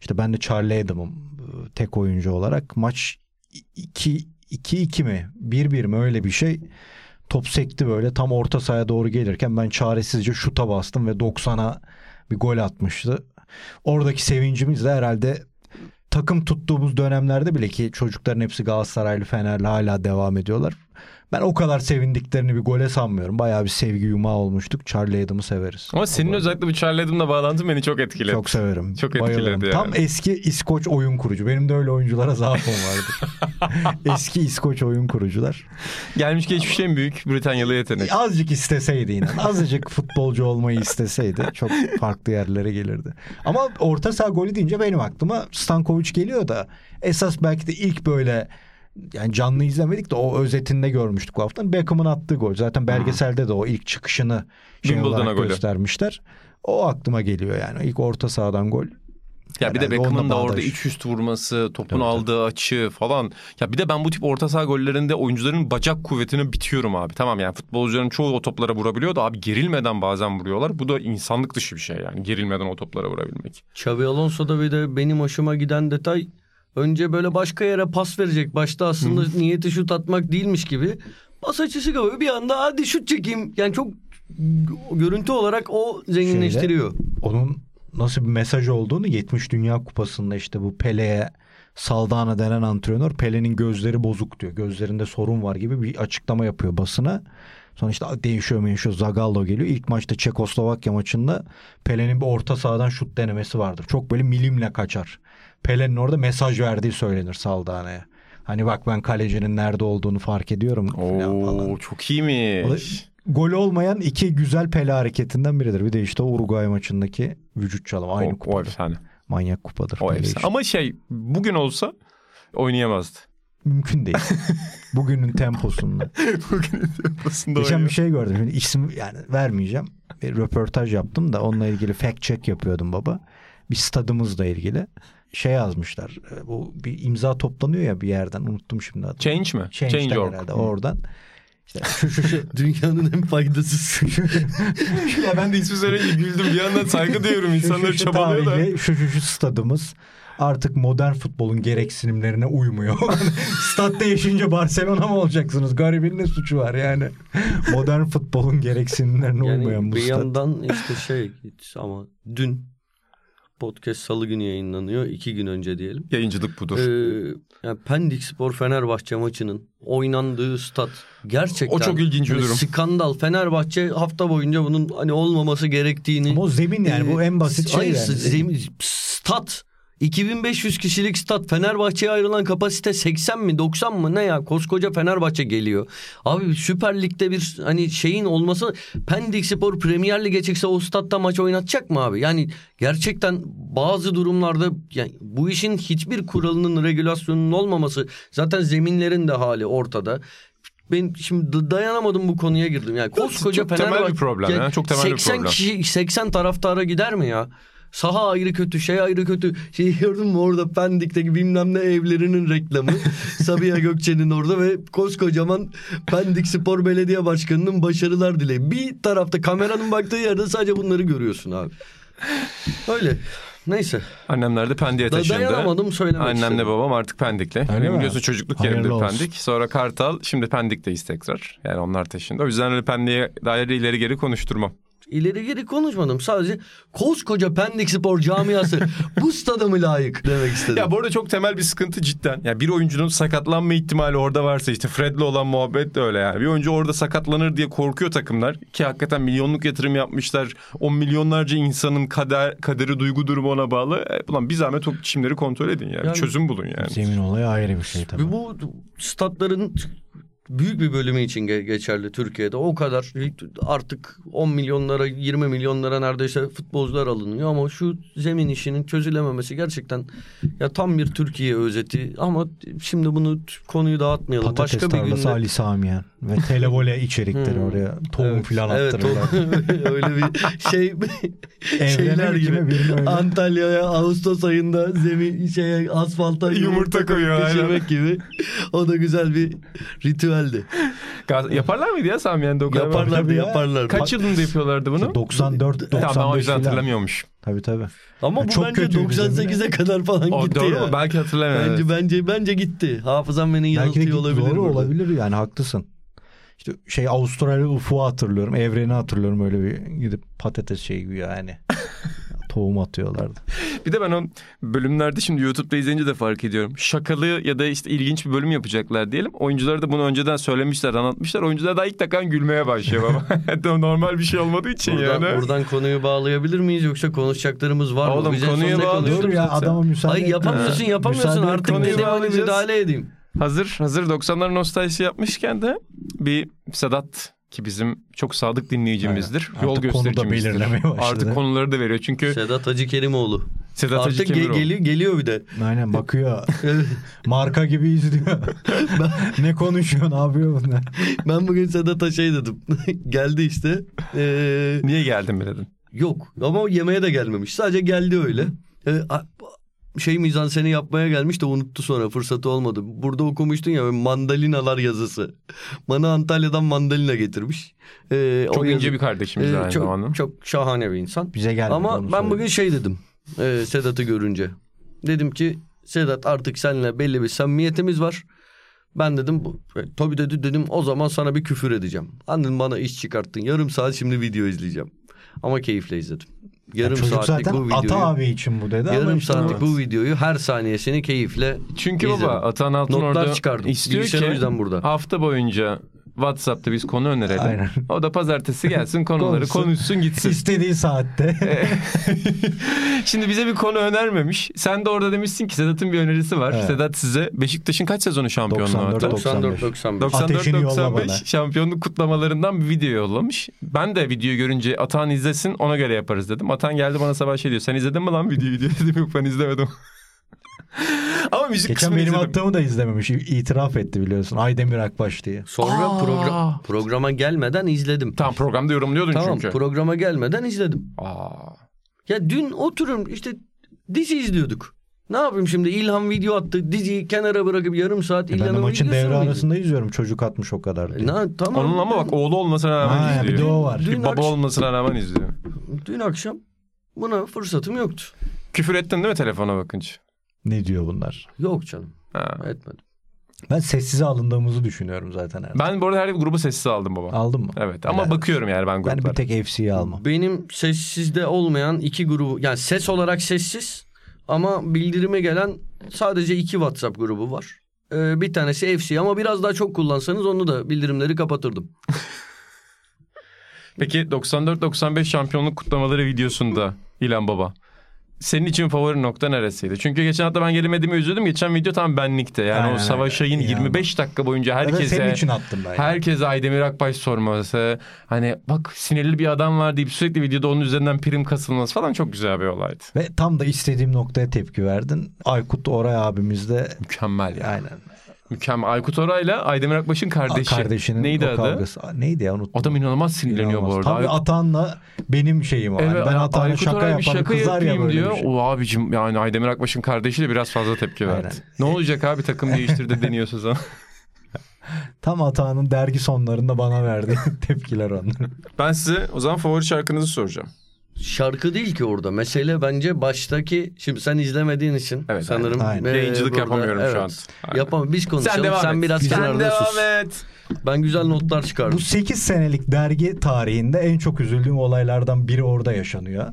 İşte ben de Charlie Adam'ım e, tek oyuncu olarak. Maç 2 2-2 mi 1-1 mi öyle bir şey. Top sekti böyle tam orta sahaya doğru gelirken ben çaresizce şuta bastım ve 90'a bir gol atmıştı. Oradaki sevincimiz de herhalde takım tuttuğumuz dönemlerde bile ki çocukların hepsi Galatasaraylı Fenerli hala devam ediyorlar. Ben o kadar sevindiklerini bir gole sanmıyorum. Bayağı bir sevgi yumağı olmuştuk. Charlie Adam'ı severiz. Ama senin özellikle bu Charlie Adam'la bağlantın beni çok etkiledi. Çok severim. Çok Bayılırım. etkiledi yani. Tam eski İskoç oyun kurucu. Benim de öyle oyunculara zaafım vardı. eski İskoç oyun kurucular. Gelmiş geçmiş en büyük Britanyalı yetenek. Azıcık isteseydi yine. Azıcık futbolcu olmayı isteseydi çok farklı yerlere gelirdi. Ama orta saha golü deyince benim aklıma Stankovic geliyor da esas belki de ilk böyle yani canlı izlemedik de o özetinde görmüştük bu haftanın. Beckham'ın attığı gol. Zaten belgeselde de o ilk çıkışını şey Wimbledon'a olarak golü. göstermişler. O aklıma geliyor yani. İlk orta sahadan gol. Ya bir de Beckham'ın da orada iç üst vurması, topun tabii. aldığı açı falan. Ya bir de ben bu tip orta saha gollerinde oyuncuların bacak kuvvetine bitiyorum abi. Tamam yani futbolcuların çoğu o toplara vurabiliyor da abi gerilmeden bazen vuruyorlar. Bu da insanlık dışı bir şey yani gerilmeden o toplara vurabilmek. Xabi Alonso'da bir de benim hoşuma giden detay önce böyle başka yere pas verecek. Başta aslında niyeti şut atmak değilmiş gibi. Pas açısı kapıyor. Bir anda hadi şut çekeyim. Yani çok görüntü olarak o zenginleştiriyor. Onun nasıl bir mesaj olduğunu 70 Dünya Kupası'nda işte bu Pele'ye Saldana denen antrenör Pele'nin gözleri bozuk diyor. Gözlerinde sorun var gibi bir açıklama yapıyor basına. Sonra işte değişiyor değişiyor Zagallo geliyor. İlk maçta Çekoslovakya maçında Pele'nin bir orta sahadan şut denemesi vardır. Çok böyle milimle kaçar. Pele'nin orada mesaj verdiği söylenir Saldana'ya. Hani bak ben kalecinin nerede olduğunu fark ediyorum falan falan. Oo çok O da iyiymiş. Gol olmayan iki güzel Pele hareketinden biridir. Bir de işte o Uruguay maçındaki vücut çalımı. Aynı O, o kupadır. efsane. Manyak kupadır. O efsane. için. Ama şey bugün olsa oynayamazdı. Mümkün değil. Bugünün temposunda. bugün yapısında Geçen bir şey gördüm. Şimdi isim yani vermeyeceğim. Bir röportaj yaptım da onunla ilgili fact check yapıyordum baba. Bir stadımızla ilgili. Şey yazmışlar. e, Bu bir imza toplanıyor ya bir yerden. Unuttum şimdi adını. Change mi? Change'den Change.org. herhalde oradan. İşte şu şu şu. Dünyanın en faydasız. ya ben de ismi söyleyince güldüm. Bir yandan saygı duyuyorum. İnsanlar şu, şu, şu çabalıyor da. şu, şu, şu stadımız artık modern futbolun gereksinimlerine uymuyor. Statta yaşayınca Barcelona mı olacaksınız? Garibin ne suçu var yani? Modern futbolun gereksinimlerine uymayan Yani bu bir stat. yandan işte şey ama dün podcast salı günü yayınlanıyor. iki gün önce diyelim. Yayıncılık budur. Ee, yani Pendik Spor Fenerbahçe maçının oynandığı stat gerçekten O çok ilginç bir durum. Skandal. Fenerbahçe hafta boyunca bunun hani olmaması gerektiğini. Ama o zemin yani bu Ee, en basit şey Hayır yani. zemin stat 2500 kişilik stat Fenerbahçe'ye ayrılan kapasite 80 mi 90 mı ne ya koskoca Fenerbahçe geliyor. Abi Süper Lig'de bir hani şeyin olması Pendik Spor Premier Lig'e çıksa o statta maç oynatacak mı abi? Yani gerçekten bazı durumlarda yani bu işin hiçbir kuralının regülasyonunun olmaması zaten zeminlerin de hali ortada. Ben şimdi da- dayanamadım bu konuya girdim. Yani koskoca çok temel bir Fenerbahçe problem ya, çok temel bir 80 problem. kişi 80 taraftara gider mi ya? Saha ayrı kötü, şey ayrı kötü. Şey gördün mü orada Pendik'teki bilmem ne evlerinin reklamı. Sabiha Gökçen'in orada ve koskocaman Pendik Spor Belediye Başkanı'nın başarılar dileği. Bir tarafta kameranın baktığı yerde sadece bunları görüyorsun abi. Öyle. Neyse. Annemler de Pendik'e Da taşındı. dayanamadım söylemek Annemle istedim. babam artık Pendikli. Öyle Benim mi? biliyorsun çocukluk olsun. Pendik. Sonra Kartal. Şimdi Pendik'teyiz tekrar. Yani onlar taşındı. O yüzden öyle Pendik'e dair ileri geri konuşturmam. İleri geri konuşmadım. Sadece koskoca Pendik Spor camiası bu stada mı layık demek istedim. Ya bu arada çok temel bir sıkıntı cidden. Ya bir oyuncunun sakatlanma ihtimali orada varsa işte Fred'le olan muhabbet de öyle yani. Bir oyuncu orada sakatlanır diye korkuyor takımlar. Ki hakikaten milyonluk yatırım yapmışlar. O milyonlarca insanın kader, kaderi duygu durumu ona bağlı. E, ulan bir zahmet o çimleri kontrol edin ya. Bir Yani- çözüm bulun yani. Zemin olayı ayrı bir şey tabii. Bu statların büyük bir bölümü için ge- geçerli Türkiye'de. O kadar artık 10 milyonlara 20 milyonlara neredeyse futbolcular alınıyor ama şu zemin işinin çözülememesi gerçekten ya tam bir Türkiye özeti ama şimdi bunu konuyu dağıtmayalım. Patates Başka bir tarlası günde Ali Samiyen ve televole içerikleri Hmm. oraya tohum Evet, filan evet, attırırlar. öyle bir şey şeyler gibi. Antalya'ya Ağustos ayında zemin şeye asfalta Yumurta yumurta, koyuyor, pişirmek gibi. O da güzel bir ritüeldi. Yaparlar mıydı ya o kadar? Yaparlardı tabii ya. yaparlardı. Kaç yılında yapıyorlardı bunu? 94 95 Tamam ben o yüzden hatırlamıyormuş. Tabii tabii. Ama Ya bu çok bence kötüydü 98'e kadar falan O gitti doğru ya. mu? Belki hatırlamıyorum. Bence evet. bence bence gitti. Hafızam beni yanıltıyor olabilir. doğru burada. olabilir yani haklısın. İşte şey Avustralya ufuğu hatırlıyorum. Evreni hatırlıyorum öyle bir gidip patates şey gibi yani. Tohum atıyorlardı. Bir de ben o bölümlerde şimdi YouTube'da izleyince de fark ediyorum. Şakalı ya da işte ilginç bir bölüm yapacaklar diyelim. Oyuncular da bunu önceden söylemişler, anlatmışlar. Oyuncular da ilk dakika gülmeye başlıyor baba. Normal bir şey olmadığı için Buradan, yani. buradan konuyu bağlayabilir miyiz yoksa konuşacaklarımız var mı? Oğlum, konuyu? Dur ya adama müsaade Ay et. yapamıyorsun yapamıyorsun Müsaade artık konuyu müdahale edeyim. Hazır hazır 90'ların nostaljisi yapmışken de bir Sedat ki bizim çok sadık dinleyicimizdir. Aynen. Yol göstericimizdir. Artık konuları da veriyor. Çünkü Sedat Hacı Kerimoğlu. Sedat Hacı Artık ge- Kemiroğlu. geliyor, geliyor bir de. Aynen bakıyor. Marka gibi izliyor. ne konuşuyor ne yapıyor bunlar. ben bugün Sedat'a şey dedim. geldi işte. Ee, Niye geldin mi dedin? yok ama o yemeğe de gelmemiş. Sadece geldi öyle. Ee, şey mizanseni yapmaya gelmiş de unuttu sonra fırsatı olmadı. Burada okumuştun ya mandalinalar yazısı. Bana Antalya'dan mandalina getirmiş. Ee, o Çok yazı- ince bir kardeşimiz Ee, aynı çok, zamanda. çok şahane bir insan. Bize gelmedi Ama ben söyleyeyim. bugün şey dedim e, Sedat'ı görünce. Dedim ki Sedat artık seninle belli bir samimiyetimiz var. Ben dedim bu tabii dedi dedim o zaman sana bir küfür edeceğim. Annen bana iş çıkarttın. Yarım saat şimdi video izleyeceğim. Ama keyifle izledim. Yarım Çocuk saatlik zaten bu videoyu. ata abi için bu dedi Yarım işte saatlik o- bu videoyu her saniyesini keyifle Çünkü izledim. baba Atan Altın Notlar orada çıkardım. istiyor Bilgisayar ki yüzden burada. hafta boyunca WhatsApp'ta biz konu önerelim. Aynen. O da pazartesi gelsin konuları Konuşsun. konuşsun gitsin. istediği saatte. Şimdi bize bir konu önermemiş. Sen de orada demişsin ki Sedat'ın bir önerisi var. Evet. Sedat size Beşiktaş'ın kaç sezonu şampiyonluğu 94, hatta? 94 95. Ateşini yolla 94-95 bana. şampiyonluk kutlamalarından bir video yollamış. Ben de videoyu görünce Atan izlesin ona göre yaparız dedim. Atan geldi bana sabah şey diyor. Sen izledin mi lan videoyu diyor. Dedim yok ben izlemedim. Ama müzik Geçen kısmını benim izledim. attığımı da izlememiş. İtiraf etti biliyorsun. Aydemir Akbaş diye. Sonra Aa. program programa gelmeden izledim. Tamam programda yorumluyordun Tamam çünkü. programa gelmeden izledim. Aa. Ya dün oturum işte dizi izliyorduk. Ne yapayım şimdi İlhan video attı. Diziyi kenara bırakıp yarım saat E ben de İlhan'ın maçın devre mu arasında izliyorum. Çocuk atmış o kadar diye. Ne, tamam. Onun ama bak oğlu olmasına rağmen Ha, izliyor. bir de o var. Bir Dün baba akşam- olmasına rağmen izliyor. Dün akşam buna fırsatım yoktu. Küfür ettin değil mi telefona bakınca? Ne diyor bunlar? Yok canım Ha. etmedim. Ben sessize alındığımızı düşünüyorum zaten. Her Ben bu arada her grubu sessiz aldım baba. Aldın mı? Evet ama Helal bakıyorum yani ben Ben gruplara. bir tek FC'yi almam. Benim sessizde olmayan iki grubu yani ses olarak sessiz ama bildirime gelen sadece iki WhatsApp grubu var. Ee, bir tanesi FC ama biraz daha çok kullansanız onu da bildirimleri kapatırdım. Peki 94-95 şampiyonluk kutlamaları videosunda İlhan Baba. Senin için favori nokta neresiydi? Çünkü geçen hafta ben gelemediğimi üzüldüm. Geçen video tam benlikte. Yani Aynen, o Savaş. Ay'ın 25 dakika boyunca Herkese... herkese Senin için attım ben. herkese Aydemir Akbaş sorması. Hani bak sinirli bir adam var deyip sürekli videoda onun üzerinden prim kasılması falan çok güzel bir olaydı. Ve tam da istediğim noktaya tepki verdin. Aykut Oray abimiz de Mükemmel ya. aynen. Mükemmel. Aykut Oray'la Aydemir Akbaş'ın kardeşi. Kardeşinin Neydi o adı? kavgası. Neydi ya unuttum. Adam inanılmaz sinirleniyor bu İnanılmaz. arada. Tabii Atan'la benim şeyim o. Yani Evet, ben Atan'a Aykut şaka Oray yaparım. bir şaka kızar ya böyle diyor. bir şey. O abicim yani Aydemir Akbaş'ın kardeşi de biraz fazla tepki verdi. Aynen. Ne olacak abi takım değiştir de deniyorsa sana. Tam Atan'ın dergi sonlarında bana verdiği tepkiler onlar. Ben size o zaman favori şarkınızı soracağım. Şarkı değil ki orada. Mesele bence baştaki şimdi sen izlemediğin için Evet, sanırım. aynen. Yayıncılık burada- yapamıyorum şu an. Aynen. Yapamam. Biz konuşalım. Sen, et. biraz Sen kenarda devam sus. et. Ben güzel notlar Bu çıkardım. 8 senelik dergi tarihinde en çok üzüldüğüm olaylardan biri orada yaşanıyor.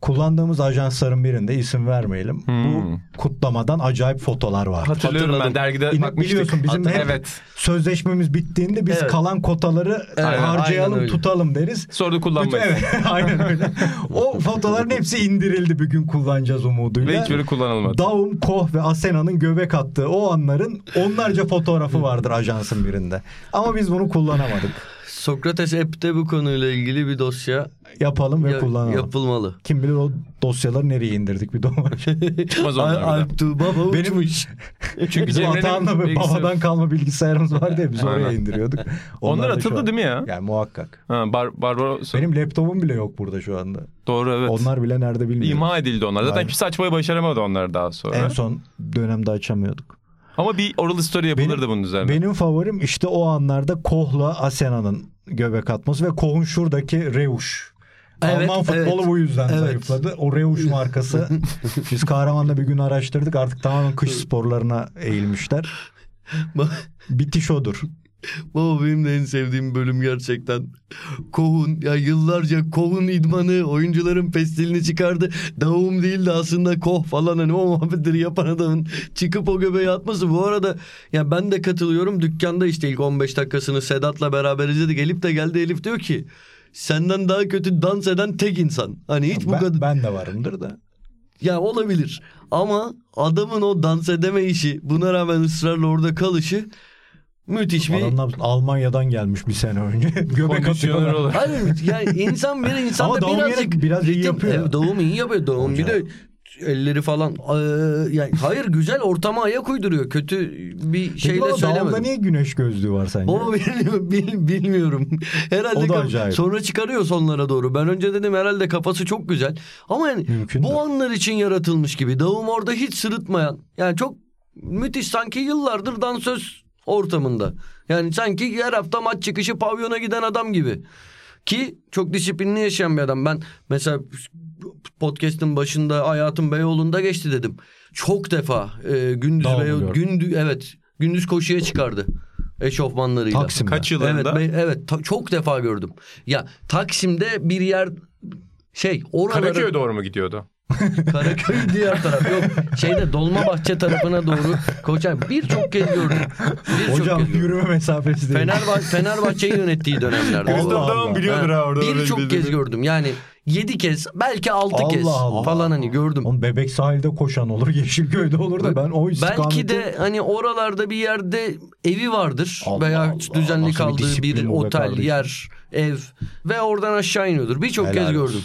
Kullandığımız ajansların birinde isim vermeyelim. Hmm. Bu kutlamadan acayip fotolar var. Hatırlıyorum ben Hatırladım. dergide Yine bakmıştık. biliyorsun bizim Hatır- hep- Evet. Sözleşmemiz bittiğinde biz Evet. kalan kotaları Evet, harcayalım, tutalım deriz. Sonra da Bütün, kullanmayız. evet, aynen öyle. O fotoların hepsi indirildi bir gün kullanacağız umuduyla. Ve hiçbiri kullanılmadı. Daum, Koh ve Asena'nın göbek attığı o anların onlarca fotoğrafı vardır ajansın birinde. Ama biz bunu kullanamadık. Sokrates app'te bu konuyla ilgili bir dosya Yapalım ve ya- kullanalım. yapılmalı. Kim bilir o dosyaları nereye indirdik bir var. Çıkmaz onlar. Alp Tuğba baba Benim- uçmuş. Çünkü bizim Atan'la ve babadan kalma bilgisayarımız vardı ya biz oraya indiriyorduk. Onlar atıldı an- değil mi ya? Yani muhakkak. Ha, Bar Barbaros. Benim laptopum bile yok burada şu anda. Doğru evet. Onlar bile nerede bilmiyorum. İma edildi onlar. Zaten Aynen. kimse açmayı başaramadı onlar daha sonra. En son dönemde açamıyorduk. Ama bir oral story yapılırdı Benim- bunun üzerine. Benim favorim işte o anlarda Koh'la Asena'nın göbek atması ve Koh'un şuradaki Reuş. Evet, Alman futbolu evet. bu yüzden Evet. zayıfladı. O Reuş markası. Biz Kahraman'da bir gün araştırdık. Artık tamamen kış sporlarına eğilmişler. Bitiş odur. Baba benim de en sevdiğim bölüm gerçekten. Kohun ya yıllarca Kohun idmanı oyuncuların pestilini çıkardı. Davum değil de aslında Koh falan hani o muhabbetleri yapan adamın çıkıp o göbeği atması. Bu arada ya ben de katılıyorum. Dükkanda işte ilk 15 dakikasını Sedat'la beraber izledik. Elif de geldi Elif diyor ki senden daha kötü dans eden tek insan. Hani hiç bu Ben, kadar ben de varımdır da. ya olabilir. Ama adamın o dans edeme işi buna rağmen ısrarla orada kalışı müthiş bir Adamlar Almanya'dan gelmiş bir sene önce. Göbek atıyorlar. olur. Hayır yani insan bir insan da birazcık biraz iyi ritim- yapıyor. Evet, doğum iyi yapıyor. Doğum bir de elleri falan ee, yani hayır güzel ortama ayak uyduruyor. Kötü bir o Daum'da söylemedim. niye güneş gözlüğü var sence? Baba bilmiyorum, bil- bilmiyorum. Herhalde O da acayip. sonra çıkarıyor sonlara doğru. Ben önce dedim herhalde kafası çok güzel. Ama yani Mümkün bu de. anlar için yaratılmış gibi. Davum orada hiç sırıtmayan. Yani çok müthiş sanki yıllardır dansöz ortamında. Yani sanki her hafta maç çıkışı pavyona giden adam gibi. Ki çok disiplinli yaşayan bir adam. Ben mesela podcast'ın başında hayatım Beyoğlu'nda geçti dedim. Çok defa e, gündüz Beyoğlu, gündüz evet gündüz koşuya çıkardı eşofmanlarıyla. Taksim'de. Kaç yılında? Evet, be- evet ta- çok defa gördüm. Ya Taksim'de bir yer şey oralara Karaköy'e doğru mu gidiyordu? Karaköy diğer taraf yok. Şeyde Dolmabahçe tarafına doğru koşan birçok kez gördüm. Birçok Hocam kez gördüm. yürüme mesafesi değil. Fenerbahçe Fenerbahçe'yi yönettiği dönemlerde. Allah. Dağım biliyordur ha orada. Birçok kez gördüm. Yani yedi kez belki altı kez Allah falan hani gördüm. Oğlum Bebek sahilde koşan olur, Yeşilköy'de olur da ben o istikameti... Belki de hani oralarda bir yerde evi vardır Allah veya Allah. düzenli Nasıl bir kaldığı bir, be otel, yer, ev ve oradan aşağı iniyordur. Birçok kez olsun.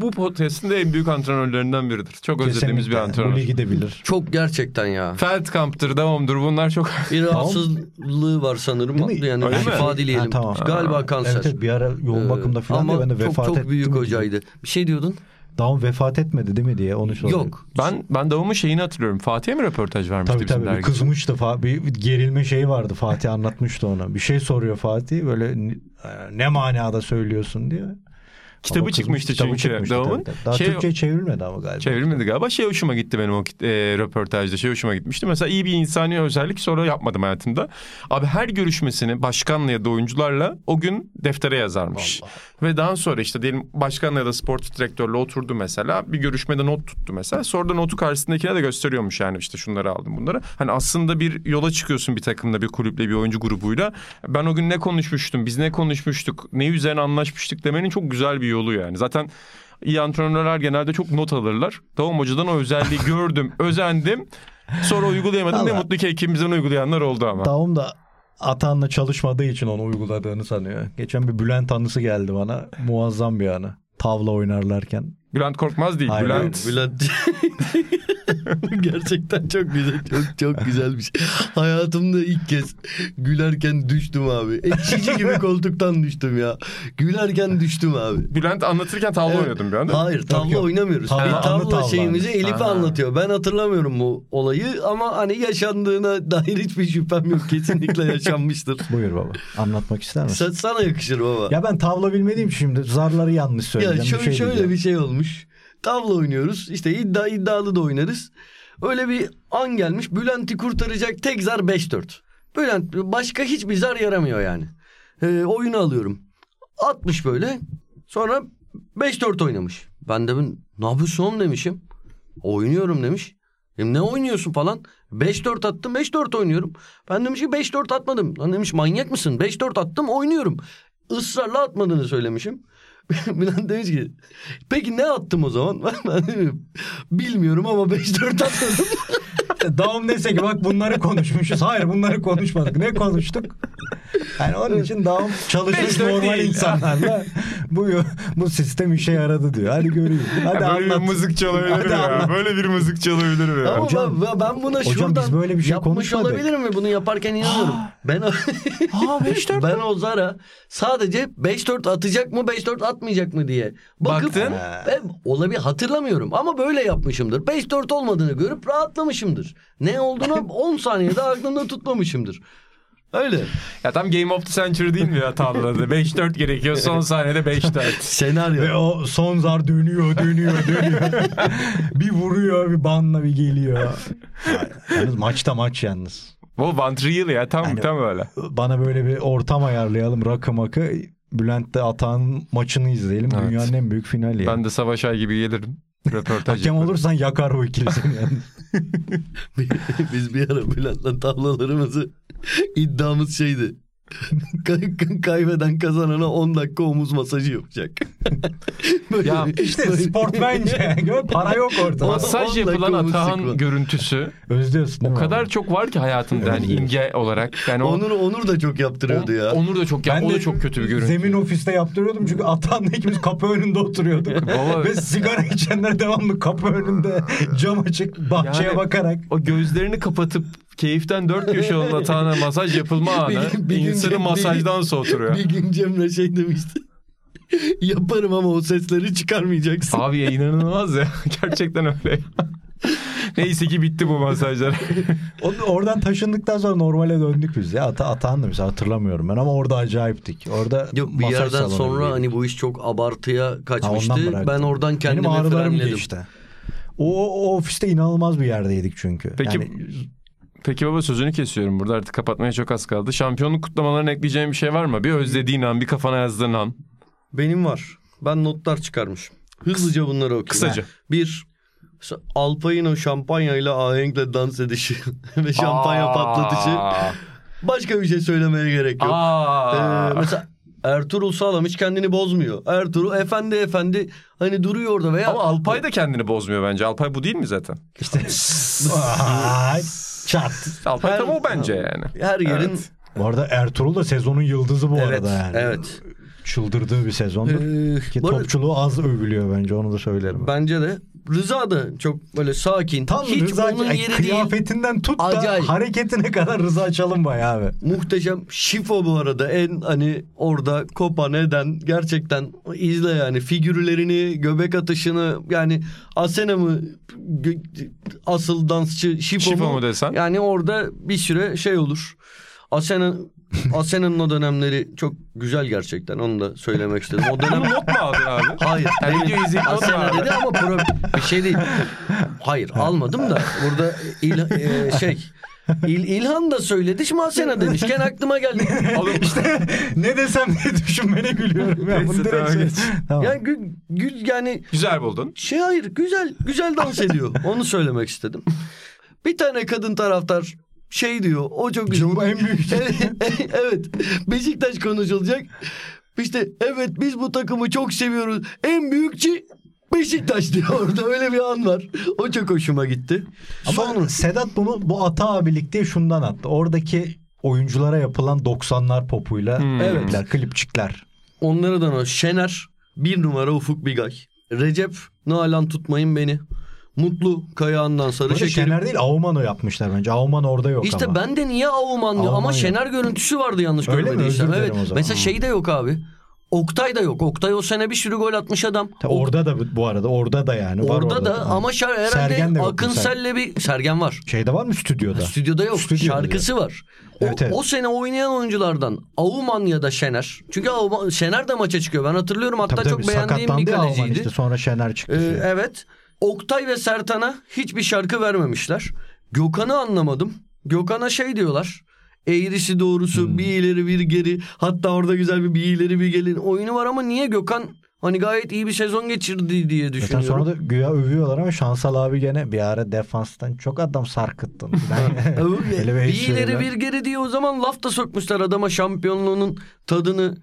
Bu podcast'in de en büyük antrenörlerinden biridir. Çok özlediğimiz bir Kesinlikle. Bu antrenör. ligi de bilir. Çok gerçekten ya. Feldkamp'tır, devamdır bunlar çok... Bir rahatsızlığı var sanırım. Değil mi? Yani Öyle mi? şifa dileyelim. Ha, tamam. Galiba kanser. Evet, evet bir ara yoğun Ee, bakımda falan ama diye ben de çok vefat çok etti büyük mi diye. hocaydı. Bir şey diyordun? Daum vefat etmedi değil mi diye onu soruyorum. Yok. Ben ben davamın şeyini hatırlıyorum. Fatih'e mi röportaj vermişti Tabii bizim tabii bir dergi? kızmıştı. Fa- Bir gerilme şeyi vardı. Fatih anlatmıştı ona. Bir şey soruyor Fatih. Böyle "Ne- ne manada söylüyorsun diye. Kitabı Ama çıkmıştı kitabı çünkü çıkmıştı Davam'ın. tabii. Daha Şey- Türkçe'ye çevrilmedi ama galiba. Çevrilmedi galiba. Şey hoşuma gitti benim o e, röportajda. Şey hoşuma gitmişti. Mesela iyi bir insani özellik sonra yapmadım hayatımda. Abi her görüşmesini başkanla ya da oyuncularla o gün deftere yazarmış. Ve daha sonra işte diyelim başkanla ya da spor direktörle oturdu mesela. Bir görüşmede not tuttu mesela. Sonra da notu karşısındakine de gösteriyormuş yani işte şunları aldım bunları. Hani aslında bir yola çıkıyorsun bir takımla, bir kulüple, bir oyuncu grubuyla. Ben o gün ne konuşmuştum, biz ne konuşmuştuk, ne üzerine anlaşmıştık demenin çok güzel bir yolu yani. Zaten iyi antrenörler genelde çok not alırlar. Tamam hocadan o özelliği gördüm, özendim. Sonra uygulayamadım. Ne mutlu ki ekibimizden uygulayanlar oldu ama. Daum da Atan'la çalışmadığı için onu uyguladığını sanıyor. Geçen bir Bülent anısı geldi bana. Muazzam bir anı. Tavla oynarlarken. Bülent Korkmaz değil. Hayır, Bülent. Bülent. Gerçekten çok güzel. Çok çok güzel bir şey. Hayatımda ilk kez gülerken düştüm abi. Ekşici gibi koltuktan düştüm ya. Gülerken düştüm abi. Bülent anlatırken tavla Evet. oynuyordum bir anda. Hayır tavla yok. oynamıyoruz. Tavla, Bir anı tavla tavla. şeyimizi Elif'e Ha. anlatıyor. Ben hatırlamıyorum bu olayı ama hani yaşandığına dair hiçbir şüphem yok. Kesinlikle yaşanmıştır. Buyur baba. Anlatmak ister misin? Sa- sana yakışır baba. Ya ben tavla bilmediğim için şimdi zarları yanlış Ya söyleyeceğim. şöyle, bir şey şöyle bir şey olmuş. Tavla oynuyoruz. İşte iddia iddialı da oynarız. Öyle bir an gelmiş. Bülent'i kurtaracak tek zar 5-4. Bülent başka hiçbir zar yaramıyor yani. Ee, oyunu alıyorum. Atmış böyle. Sonra 5-4 oynamış. Ben de ben, ne yapıyorsun oğlum demişim. Oynuyorum demiş. E, ne oynuyorsun falan. 5-4 attım 5-4 oynuyorum. Ben demiş ki 5-4 atmadım. Lan demiş manyak mısın? 5-4 attım oynuyorum. Israrla atmadığını söylemişim. Bülent demiş ki peki ne attım o zaman? Bilmiyorum ama 5-4 atmadım. Daum dese ki bak bunları konuşmuşuz. Hayır bunları konuşmadık. Ne konuştuk? Yani onun için Daum çalışmış normal değil. insanlarla bu bu sistem işe yaradı diyor. Hadi göreyim. Hadi Ya böyle bir mızık çalabilir Hadi mi ya? anlat. Böyle bir mızık çalabilir mi ya? Ama Hocam- ben, ben buna hocam şuradan biz böyle bir şey yapmış konuşmadık. olabilirim mi? Bunu yaparken inanıyorum. ben Aa 5-4 ben o Zara sadece 5-4 atacak mı 5-4 atmayacak mı diye bakıp Baktın. ben olabilir hatırlamıyorum ama böyle yapmışımdır. 5-4 olmadığını görüp rahatlamışımdır. Ne olduğunu 10 saniyede aklımda tutmamışımdır. Öyle. Ya tam Game of the Century değil mi ya tabloda? 5-4 gerekiyor son saniyede 5-4. Senaryo. Ve o son zar dönüyor, dönüyor, dönüyor. bir vuruyor, bir banla bir geliyor. Yalnız maçta maç yalnız. Bu One Real ya tam Yani- tam öyle. Bana böyle bir ortam ayarlayalım rakı makı. Bülent'te Atağan'ın maçını izleyelim. Evet. Dünyanın en büyük finali. Ben de Savaş Ay gibi gelirim. Röportaj Hakem yaparım. olursan yakar o ikili seni yalnız. Biz bir ara Bülent'le tablolarımızı iddiamız şeydi. Kay- kay- kaybeden kazanana 10 dakika omuz masajı yapacak. Böyle Ya İşte böyle- sport bence. Para yok ortada. Masaj yapılan Atahan görüntüsü Özlüyorsun o kadar abi? çok var ki hayatımda yani imge olarak. Yani o, Onur, Onur da çok yaptırıyordu ya. Onur da çok ya, o da çok kötü bir görüntü. Zemin ofiste yaptırıyordum çünkü Atahan'la ikimiz kapı önünde oturuyorduk. Ve sigara içenler devamlı kapı önünde cam açık bahçeye Yani- bakarak. O gözlerini kapatıp keyiften dört köşe olan Atahan'a masaj yapılma anı Bir- bir gün- insanı bir- masajdan soğutuyor. Bir gün Cemre şey demişti. Yaparım ama o sesleri çıkarmayacaksın. Abi ya inanılmaz ya. Gerçekten öyle. Neyse ki bitti bu masajlar. Oradan taşındıktan sonra normale döndük biz ya. Ata, Atahan da mesela hatırlamıyorum ben ama orada acayiptik. Orada Yok bir masaj yerden sonra gibiydi. hani bu iş çok abartıya Ha, kaçmıştı. bıraktım. ben oradan kendimi Benim ağrılarım frenledim. geçti. O, o ofiste inanılmaz bir yerdeydik çünkü. Peki- Yani Peki baba sözünü kesiyorum. Burada artık kapatmaya çok az kaldı. Şampiyonluk kutlamalarına ekleyeceğin bir şey var mı? Bir özlediğin an, bir kafana yazdığın an. Benim var. Ben notlar çıkarmışım. Hızlıca bunları okuyayım. Kısaca. Bir, Alpay'ın o şampanyayla ahenkle dans edişi ve şampanya Aa. patlatışı. Başka bir şey söylemeye gerek yok. Aa. Ee, mesela Ertuğrul Sağlam hiç kendini bozmuyor. Ertuğrul efendi efendi hani duruyor orada veya Ama Alpay da kendini bozmuyor bence. Alpay bu değil mi zaten? işte çat. Alpay Her- tam o bence yani. her yerin Evet. Bu arada Ertuğrul da sezonun yıldızı bu Evet, arada yani. evet. Çıldırdığı bir sezondur. Ee, Ki topçuluğu az övülüyor bence onu da söylerim. bence de Rıza da çok böyle sakin. Tam hiç Rıza onun yeri değil. kıyafetinden tut da Acayip. hareketine kadar Rıza Çalınbay abi. Muhteşem. Şifo bu arada en hani orada kopan eden gerçekten izle yani figürlerini, göbek atışını yani Asena mı asıl dansçı Şifo, Şifo mu? mu desen? Yani orada bir süre şey olur. Asena Asena'nın o dönemleri çok güzel gerçekten onu da söylemek istedim. O dönem Bunu not mu aldın abi? Hayır. Yani video izleyip Asena dedi ama pro bir şey değil. Hayır almadım da burada il, e, şey İl, İlhan da söyledi şimdi Asena demişken aklıma geldi. Oğlum işte ne desem diye düşünmene gülüyorum. Ya. Bunu Neyse, direkt tamam, şey- geç. Tamam. Yani gü, gü- yani güzel buldun. şey hayır güzel güzel dans ediyor. Onu söylemek istedim. Bir tane kadın taraftar şey diyor. O çok güzel. Bu en büyük. evet. Beşiktaş konuşulacak. İşte evet biz bu takımı çok seviyoruz. En büyükçi Beşiktaş diyor orada öyle bir an var. O çok hoşuma gitti. Ama Sonra Sedat bunu bu ata abilikte şundan attı. Oradaki oyunculara yapılan 90'lar popuyla Hmm. Evet. klipler, klipçikler. onlardan o Şener bir numara Ufuk Bigay. Recep Nalan tutmayın beni. Mutlu Kayağından Sarı Böyle Şekerim. Şener değil Auman'ı yapmışlar bence. Auman orada yok İşte ama. ben de niye Auman diyor ama yok. Şener görüntüsü vardı yanlış Öyle görmediysem. Evet. Mesela şey de yok abi. Oktay da yok. Oktay o sene bir sürü gol atmış adam. Ta Orada da bu arada orada da yani. var Orada da da. ama şar herhalde Sergen de yok Akın mesela. Sel'le bir Sergen var. Şeyde var mı stüdyoda? Stüdyoda yok. Stüdyoda Şarkısı var. O, Evet, evet. o sene oynayan oyunculardan Auman ya da Şener. Çünkü Auman, Şener de maça çıkıyor. Ben hatırlıyorum hatta Tabii çok tabii, beğendiğim bir kaleciydi. işte sonra Şener çıktı. Ee, evet. Oktay ve Sertan'a hiçbir şarkı vermemişler. Gökhan'ı anlamadım. Gökhan'a şey diyorlar. Eğrisi doğrusu Hmm. bir ileri bir geri. Hatta orada güzel bir bir ileri bir geri oyunu var ama niye Gökhan hani gayet iyi bir sezon geçirdi diye Zaten düşünüyorum. sonra da güya övüyorlar ama Şansal abi gene bir ara defanstan çok adam sarkıttın. Öyle bir eleştiriler. ileri bir geri diye o zaman laf da sokmuşlar adama şampiyonluğunun tadını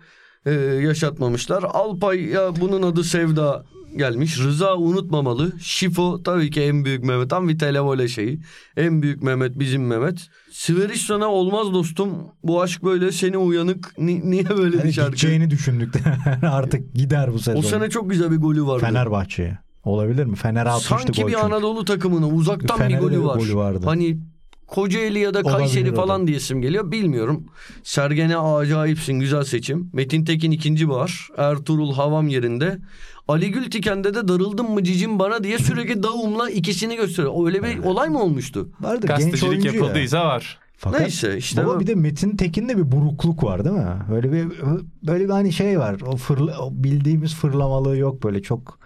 e, yaşatmamışlar. Alpay ya bunun adı Sevda gelmiş. Rıza unutmamalı. Şifo tabii ki en büyük Mehmet. Tam bir televole şeyi. En büyük Mehmet bizim Mehmet. Siverişson'a olmaz dostum. Bu aşk böyle seni uyanık. Ni- niye böyle Yani bir şarkı? gideceğini düşündük de artık gider bu sezon. O sene çok güzel bir golü vardı. Fenerbahçe'ye. Olabilir mi? Fener atmıştı Sanki gol bir çünkü. Anadolu takımına uzaktan Fener'de bir golü var. golü vardı. Hani Kocaeli ya da Olabilir Kayseri o falan da. diye isim geliyor. Bilmiyorum. Sergen'e acayipsin. Güzel seçim. Metin Tekin ikinci bahar. Ertuğrul Havam yerinde. Ali Gültiken'de de darıldım mı cicim bana diye sürekli davumla ikisini gösteriyor. Öyle bir olay mı olmuştu? Vardır genç oyuncu ya. yapıldıysa var. Fakat Neyse işte baba bir de Metin Tekin'de bir burukluk var değil mi? Böyle bir böyle bir hani şey var. O, fırla, o bildiğimiz fırlamalığı yok böyle çok.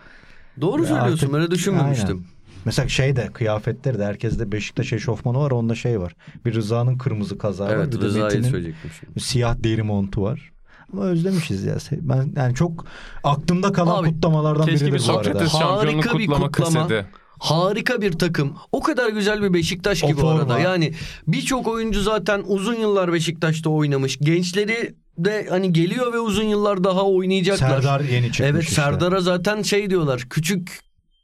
Doğru söylüyorsun. Artık- Öyle düşünmemiştim. Aynen. Mesela şey de kıyafetleri de herkeste Beşiktaş eşofmanı var onda şey var. Bir Rıza'nın kırmızı kazağı var. Evet Bir de Rıza'yı söyleyecektim şimdi. bir siyah deri montu var. Ama özlemişiz ya. Ben yani çok aklımda kalan Abi, kutlamalardan Keşke bir bu arada. Harika bir kutlama kaseti. Harika bir takım. O kadar güzel bir Beşiktaş O gibi forma. arada. Yani birçok oyuncu zaten uzun yıllar Beşiktaş'ta oynamış. Gençleri de hani geliyor ve uzun yıllar daha oynayacaklar. Serdar yeni çıkmış Evet işte. Serdar'a zaten şey diyorlar. Küçük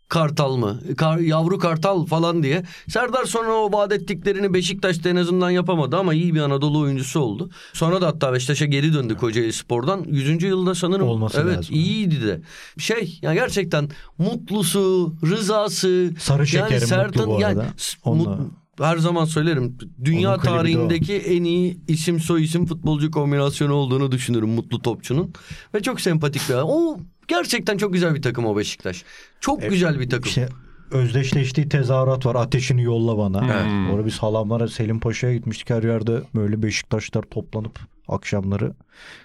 kartal mı? Kar- yavru kartal falan diye. Serdar sonra o vaat ettiklerini Beşiktaş'ta en azından yapamadı ama iyi bir Anadolu oyuncusu oldu. Sonra da hatta Beşiktaş'a geri döndü Kocaeli Spor'dan. 100. yılda sanırım. Olması evet lazım. iyiydi de. Şey ya gerçekten mutlusu, rızası. Sarı şekerim mutlu bu yani arada. s- Onunla- mut- her zaman söylerim. Dünya Onun tarihindeki en iyi isim soy isim futbolcu kombinasyonu olduğunu düşünürüm Mutlu Topçu'nun. Ve çok sempatik bir adam. O gerçekten çok güzel bir takım o Beşiktaş. Çok E, güzel bir takım. İşte özdeşleştiği tezahürat var. Ateşini yolla bana. Hmm. Orada biz halamlara Selim Paşa'ya gitmiştik. Her yerde böyle Beşiktaşlar toplanıp akşamları.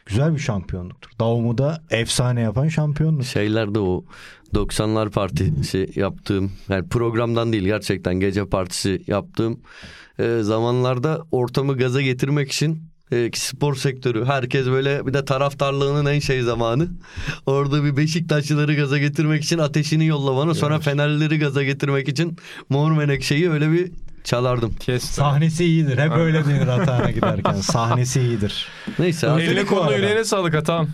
Güzel bir şampiyonluktur. Davum'u da efsane yapan şampiyonluk. Şeylerde o 90'lar partisi yaptığım yani programdan değil gerçekten gece partisi yaptığım e, zamanlarda ortamı gaza getirmek için e, spor sektörü herkes böyle bir de taraftarlığının en şey zamanı. Orada bir Beşiktaşlıları gaza getirmek için ateşini yolla bana sonra Fenerlileri gaza getirmek için Mor Menekşe'yi öyle bir çalardım. Kes. Sahnesi iyidir. Hep öyle denir Atağan'a giderken. Sahnesi iyidir. Neyse Eline arada. yüreğine sağlık Atan.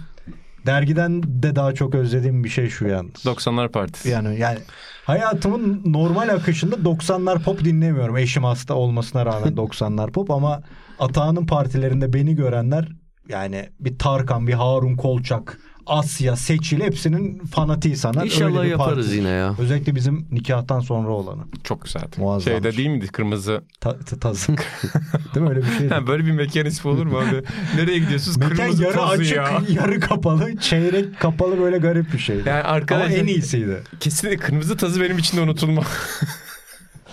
Dergiden de daha çok özlediğim bir şey şu yalnız. 90'lar partisi. Yani yani hayatımın normal akışında 90'lar pop dinlemiyorum. Eşim hasta olmasına rağmen 90'lar pop ama Atağan'ın partilerinde beni görenler yani bir Tarkan, bir Harun Kolçak, Asya, Seçil hepsinin fanatiği sana. Öyle İnşallah bir yaparız parti. yine ya. Özellikle bizim nikahtan sonra olanı. Çok güzeldi. Muazzammış. Şeyde değil miydi kırmızı? Ta, ta- tazı. değil mi öyle bir şey? Böyle bir mekan ismi olur mu abi? Nereye gidiyorsunuz? Mekan Kırmızı yarı tazı açık, ya. yarı kapalı, çeyrek kapalı böyle garip bir şeydi. Yani Ama arkadaşlar en iyisiydi. kesinlikle kırmızı tazı benim için de unutulma.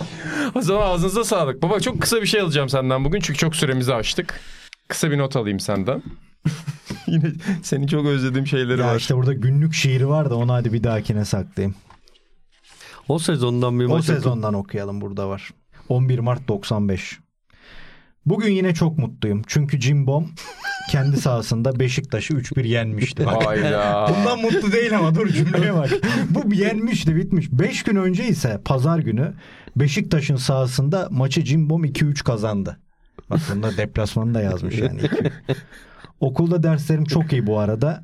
o zaman ağzınıza sağlık. Baba çok kısa bir şey alacağım senden bugün çünkü çok süremizi aştık. Kısa bir not alayım senden. Yine seni çok özlediğim şeyleri Ya var. işte burada günlük şiiri var da onu hadi bir dahakine saklayayım. O sezondan bir O maç sezondan okuyalım burada var. 11 Mart 95. Bugün yine çok mutluyum. Çünkü Cimbom kendi sahasında Beşiktaş'ı 3-1 yenmişti. Bak. Hayda. Bundan mutlu değil ama dur cümleye bak. Bu yenmişti bitmiş. 5 gün önce ise pazar günü Beşiktaş'ın sahasında maçı Cimbom 2-3 kazandı. Bak bunda deplasmanı da yazmış yani. 2-3. Okulda derslerim çok iyi bu arada.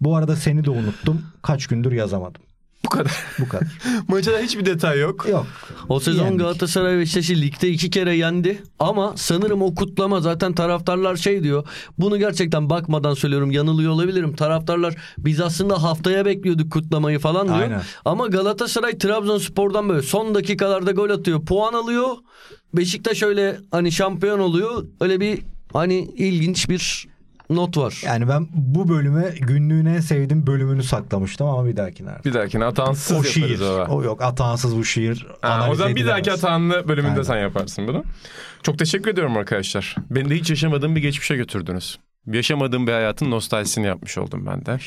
Bu arada seni de unuttum. Kaç gündür yazamadım. Bu kadar. Bu kadar. Maçta hiçbir detay yok. Yok. O sezon Yendik. Galatasaray Beşiktaş'ı ligde iki kere yendi. Ama sanırım o kutlama zaten taraftarlar şey diyor. Bunu gerçekten bakmadan söylüyorum yanılıyor olabilirim. Taraftarlar biz aslında haftaya bekliyorduk kutlamayı falan diyor. Aynen. Ama Galatasaray Trabzonspor'dan böyle son dakikalarda gol atıyor. Puan alıyor. Beşiktaş öyle hani şampiyon oluyor. Öyle bir hani ilginç bir not var. Yani ben bu bölüme günlüğün en sevdiğim bölümünü saklamıştım ama bir dahakine artık. Bir dahakine hatansız O şiir. o. O yok atansız bu şiir. Ha, o zaman bir dahaki hatanlı bölümünde Aynen. sen yaparsın bunu. Çok teşekkür ediyorum arkadaşlar. Beni de hiç yaşamadığım bir geçmişe götürdünüz. Yaşamadığım bir hayatın nostaljisini yapmış oldum ben de.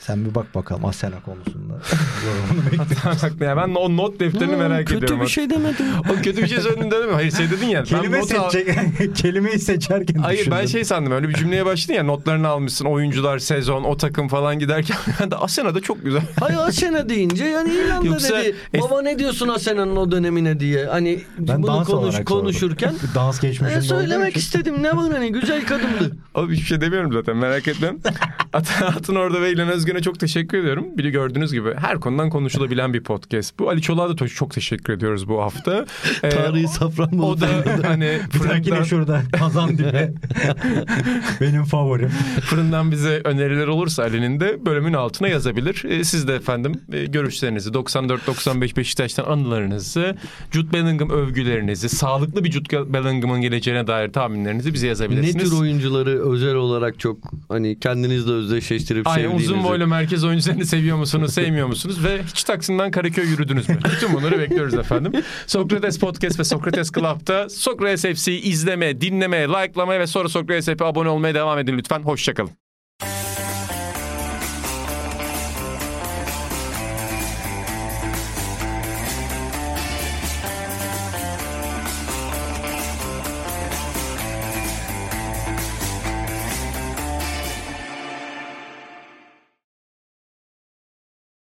Sen bir bak bakalım Asena konusunda. Yorumunu bekliyorum. ya ben o not defterini merak kötü ediyorum. bir şey demedim. O kötü bir şey söyledin dedim mi? Hayır şey dedin ya. ben Kelime al- seçecek. Kelimeyi seçerken Hayır ben düşündüm. şey sandım öyle bir cümleye başladın ya notlarını almışsın oyuncular sezon o takım falan giderken ben de Asena'da çok güzel. Hayır Asena deyince yani İrlanda Yoksa dedi. es- Baba ne diyorsun Asena'nın o dönemine diye. Hani Ben bunu dans konuş, konuşurken dans geçmişinde e, söylemek istedim. Ne var hani güzel kadındı. Abi hiçbir şey demiyorum zaten merak etme. At- Atın orada ve İlhan Özgün'e çok teşekkür ediyorum. Bir de gördüğünüz gibi her konudan konuşulabilen bir podcast. Bu Ali Çolak'a da çok teşekkür ediyoruz bu hafta. Ee, Tarihi Safranbolu. O da hani Bir dahaki de fırından, şurada kazan dibe. Benim favorim. fırından bize öneriler olursa Ali'nin de bölümün altına yazabilir. Ee, siz de efendim e, görüşlerinizi 94-95 Beşiktaş'tan anılarınızı, Jude Bellingham övgülerinizi, sağlıklı bir Jude Bellingham'ın geleceğine dair tahminlerinizi bize Ne yazabilirsiniz. tür oyuncuları özel olarak çok hani kendinizle özdeşleştirip Aynen sevdiğinizi. uzun boylu merkez oyuncularını seviyor musunuz, sevmiyor musunuz ve hiç Taksim'den Karaköy yürüdünüz mü? Bütün bunları bekliyoruz efendim. Sokrates Podcast ve Sokrates Club'da Sokrates FC'yi izleme, dinleme, like'lamaya ve sonra Sokrates FC'ye abone olmaya devam edin lütfen. Hoşçakalın.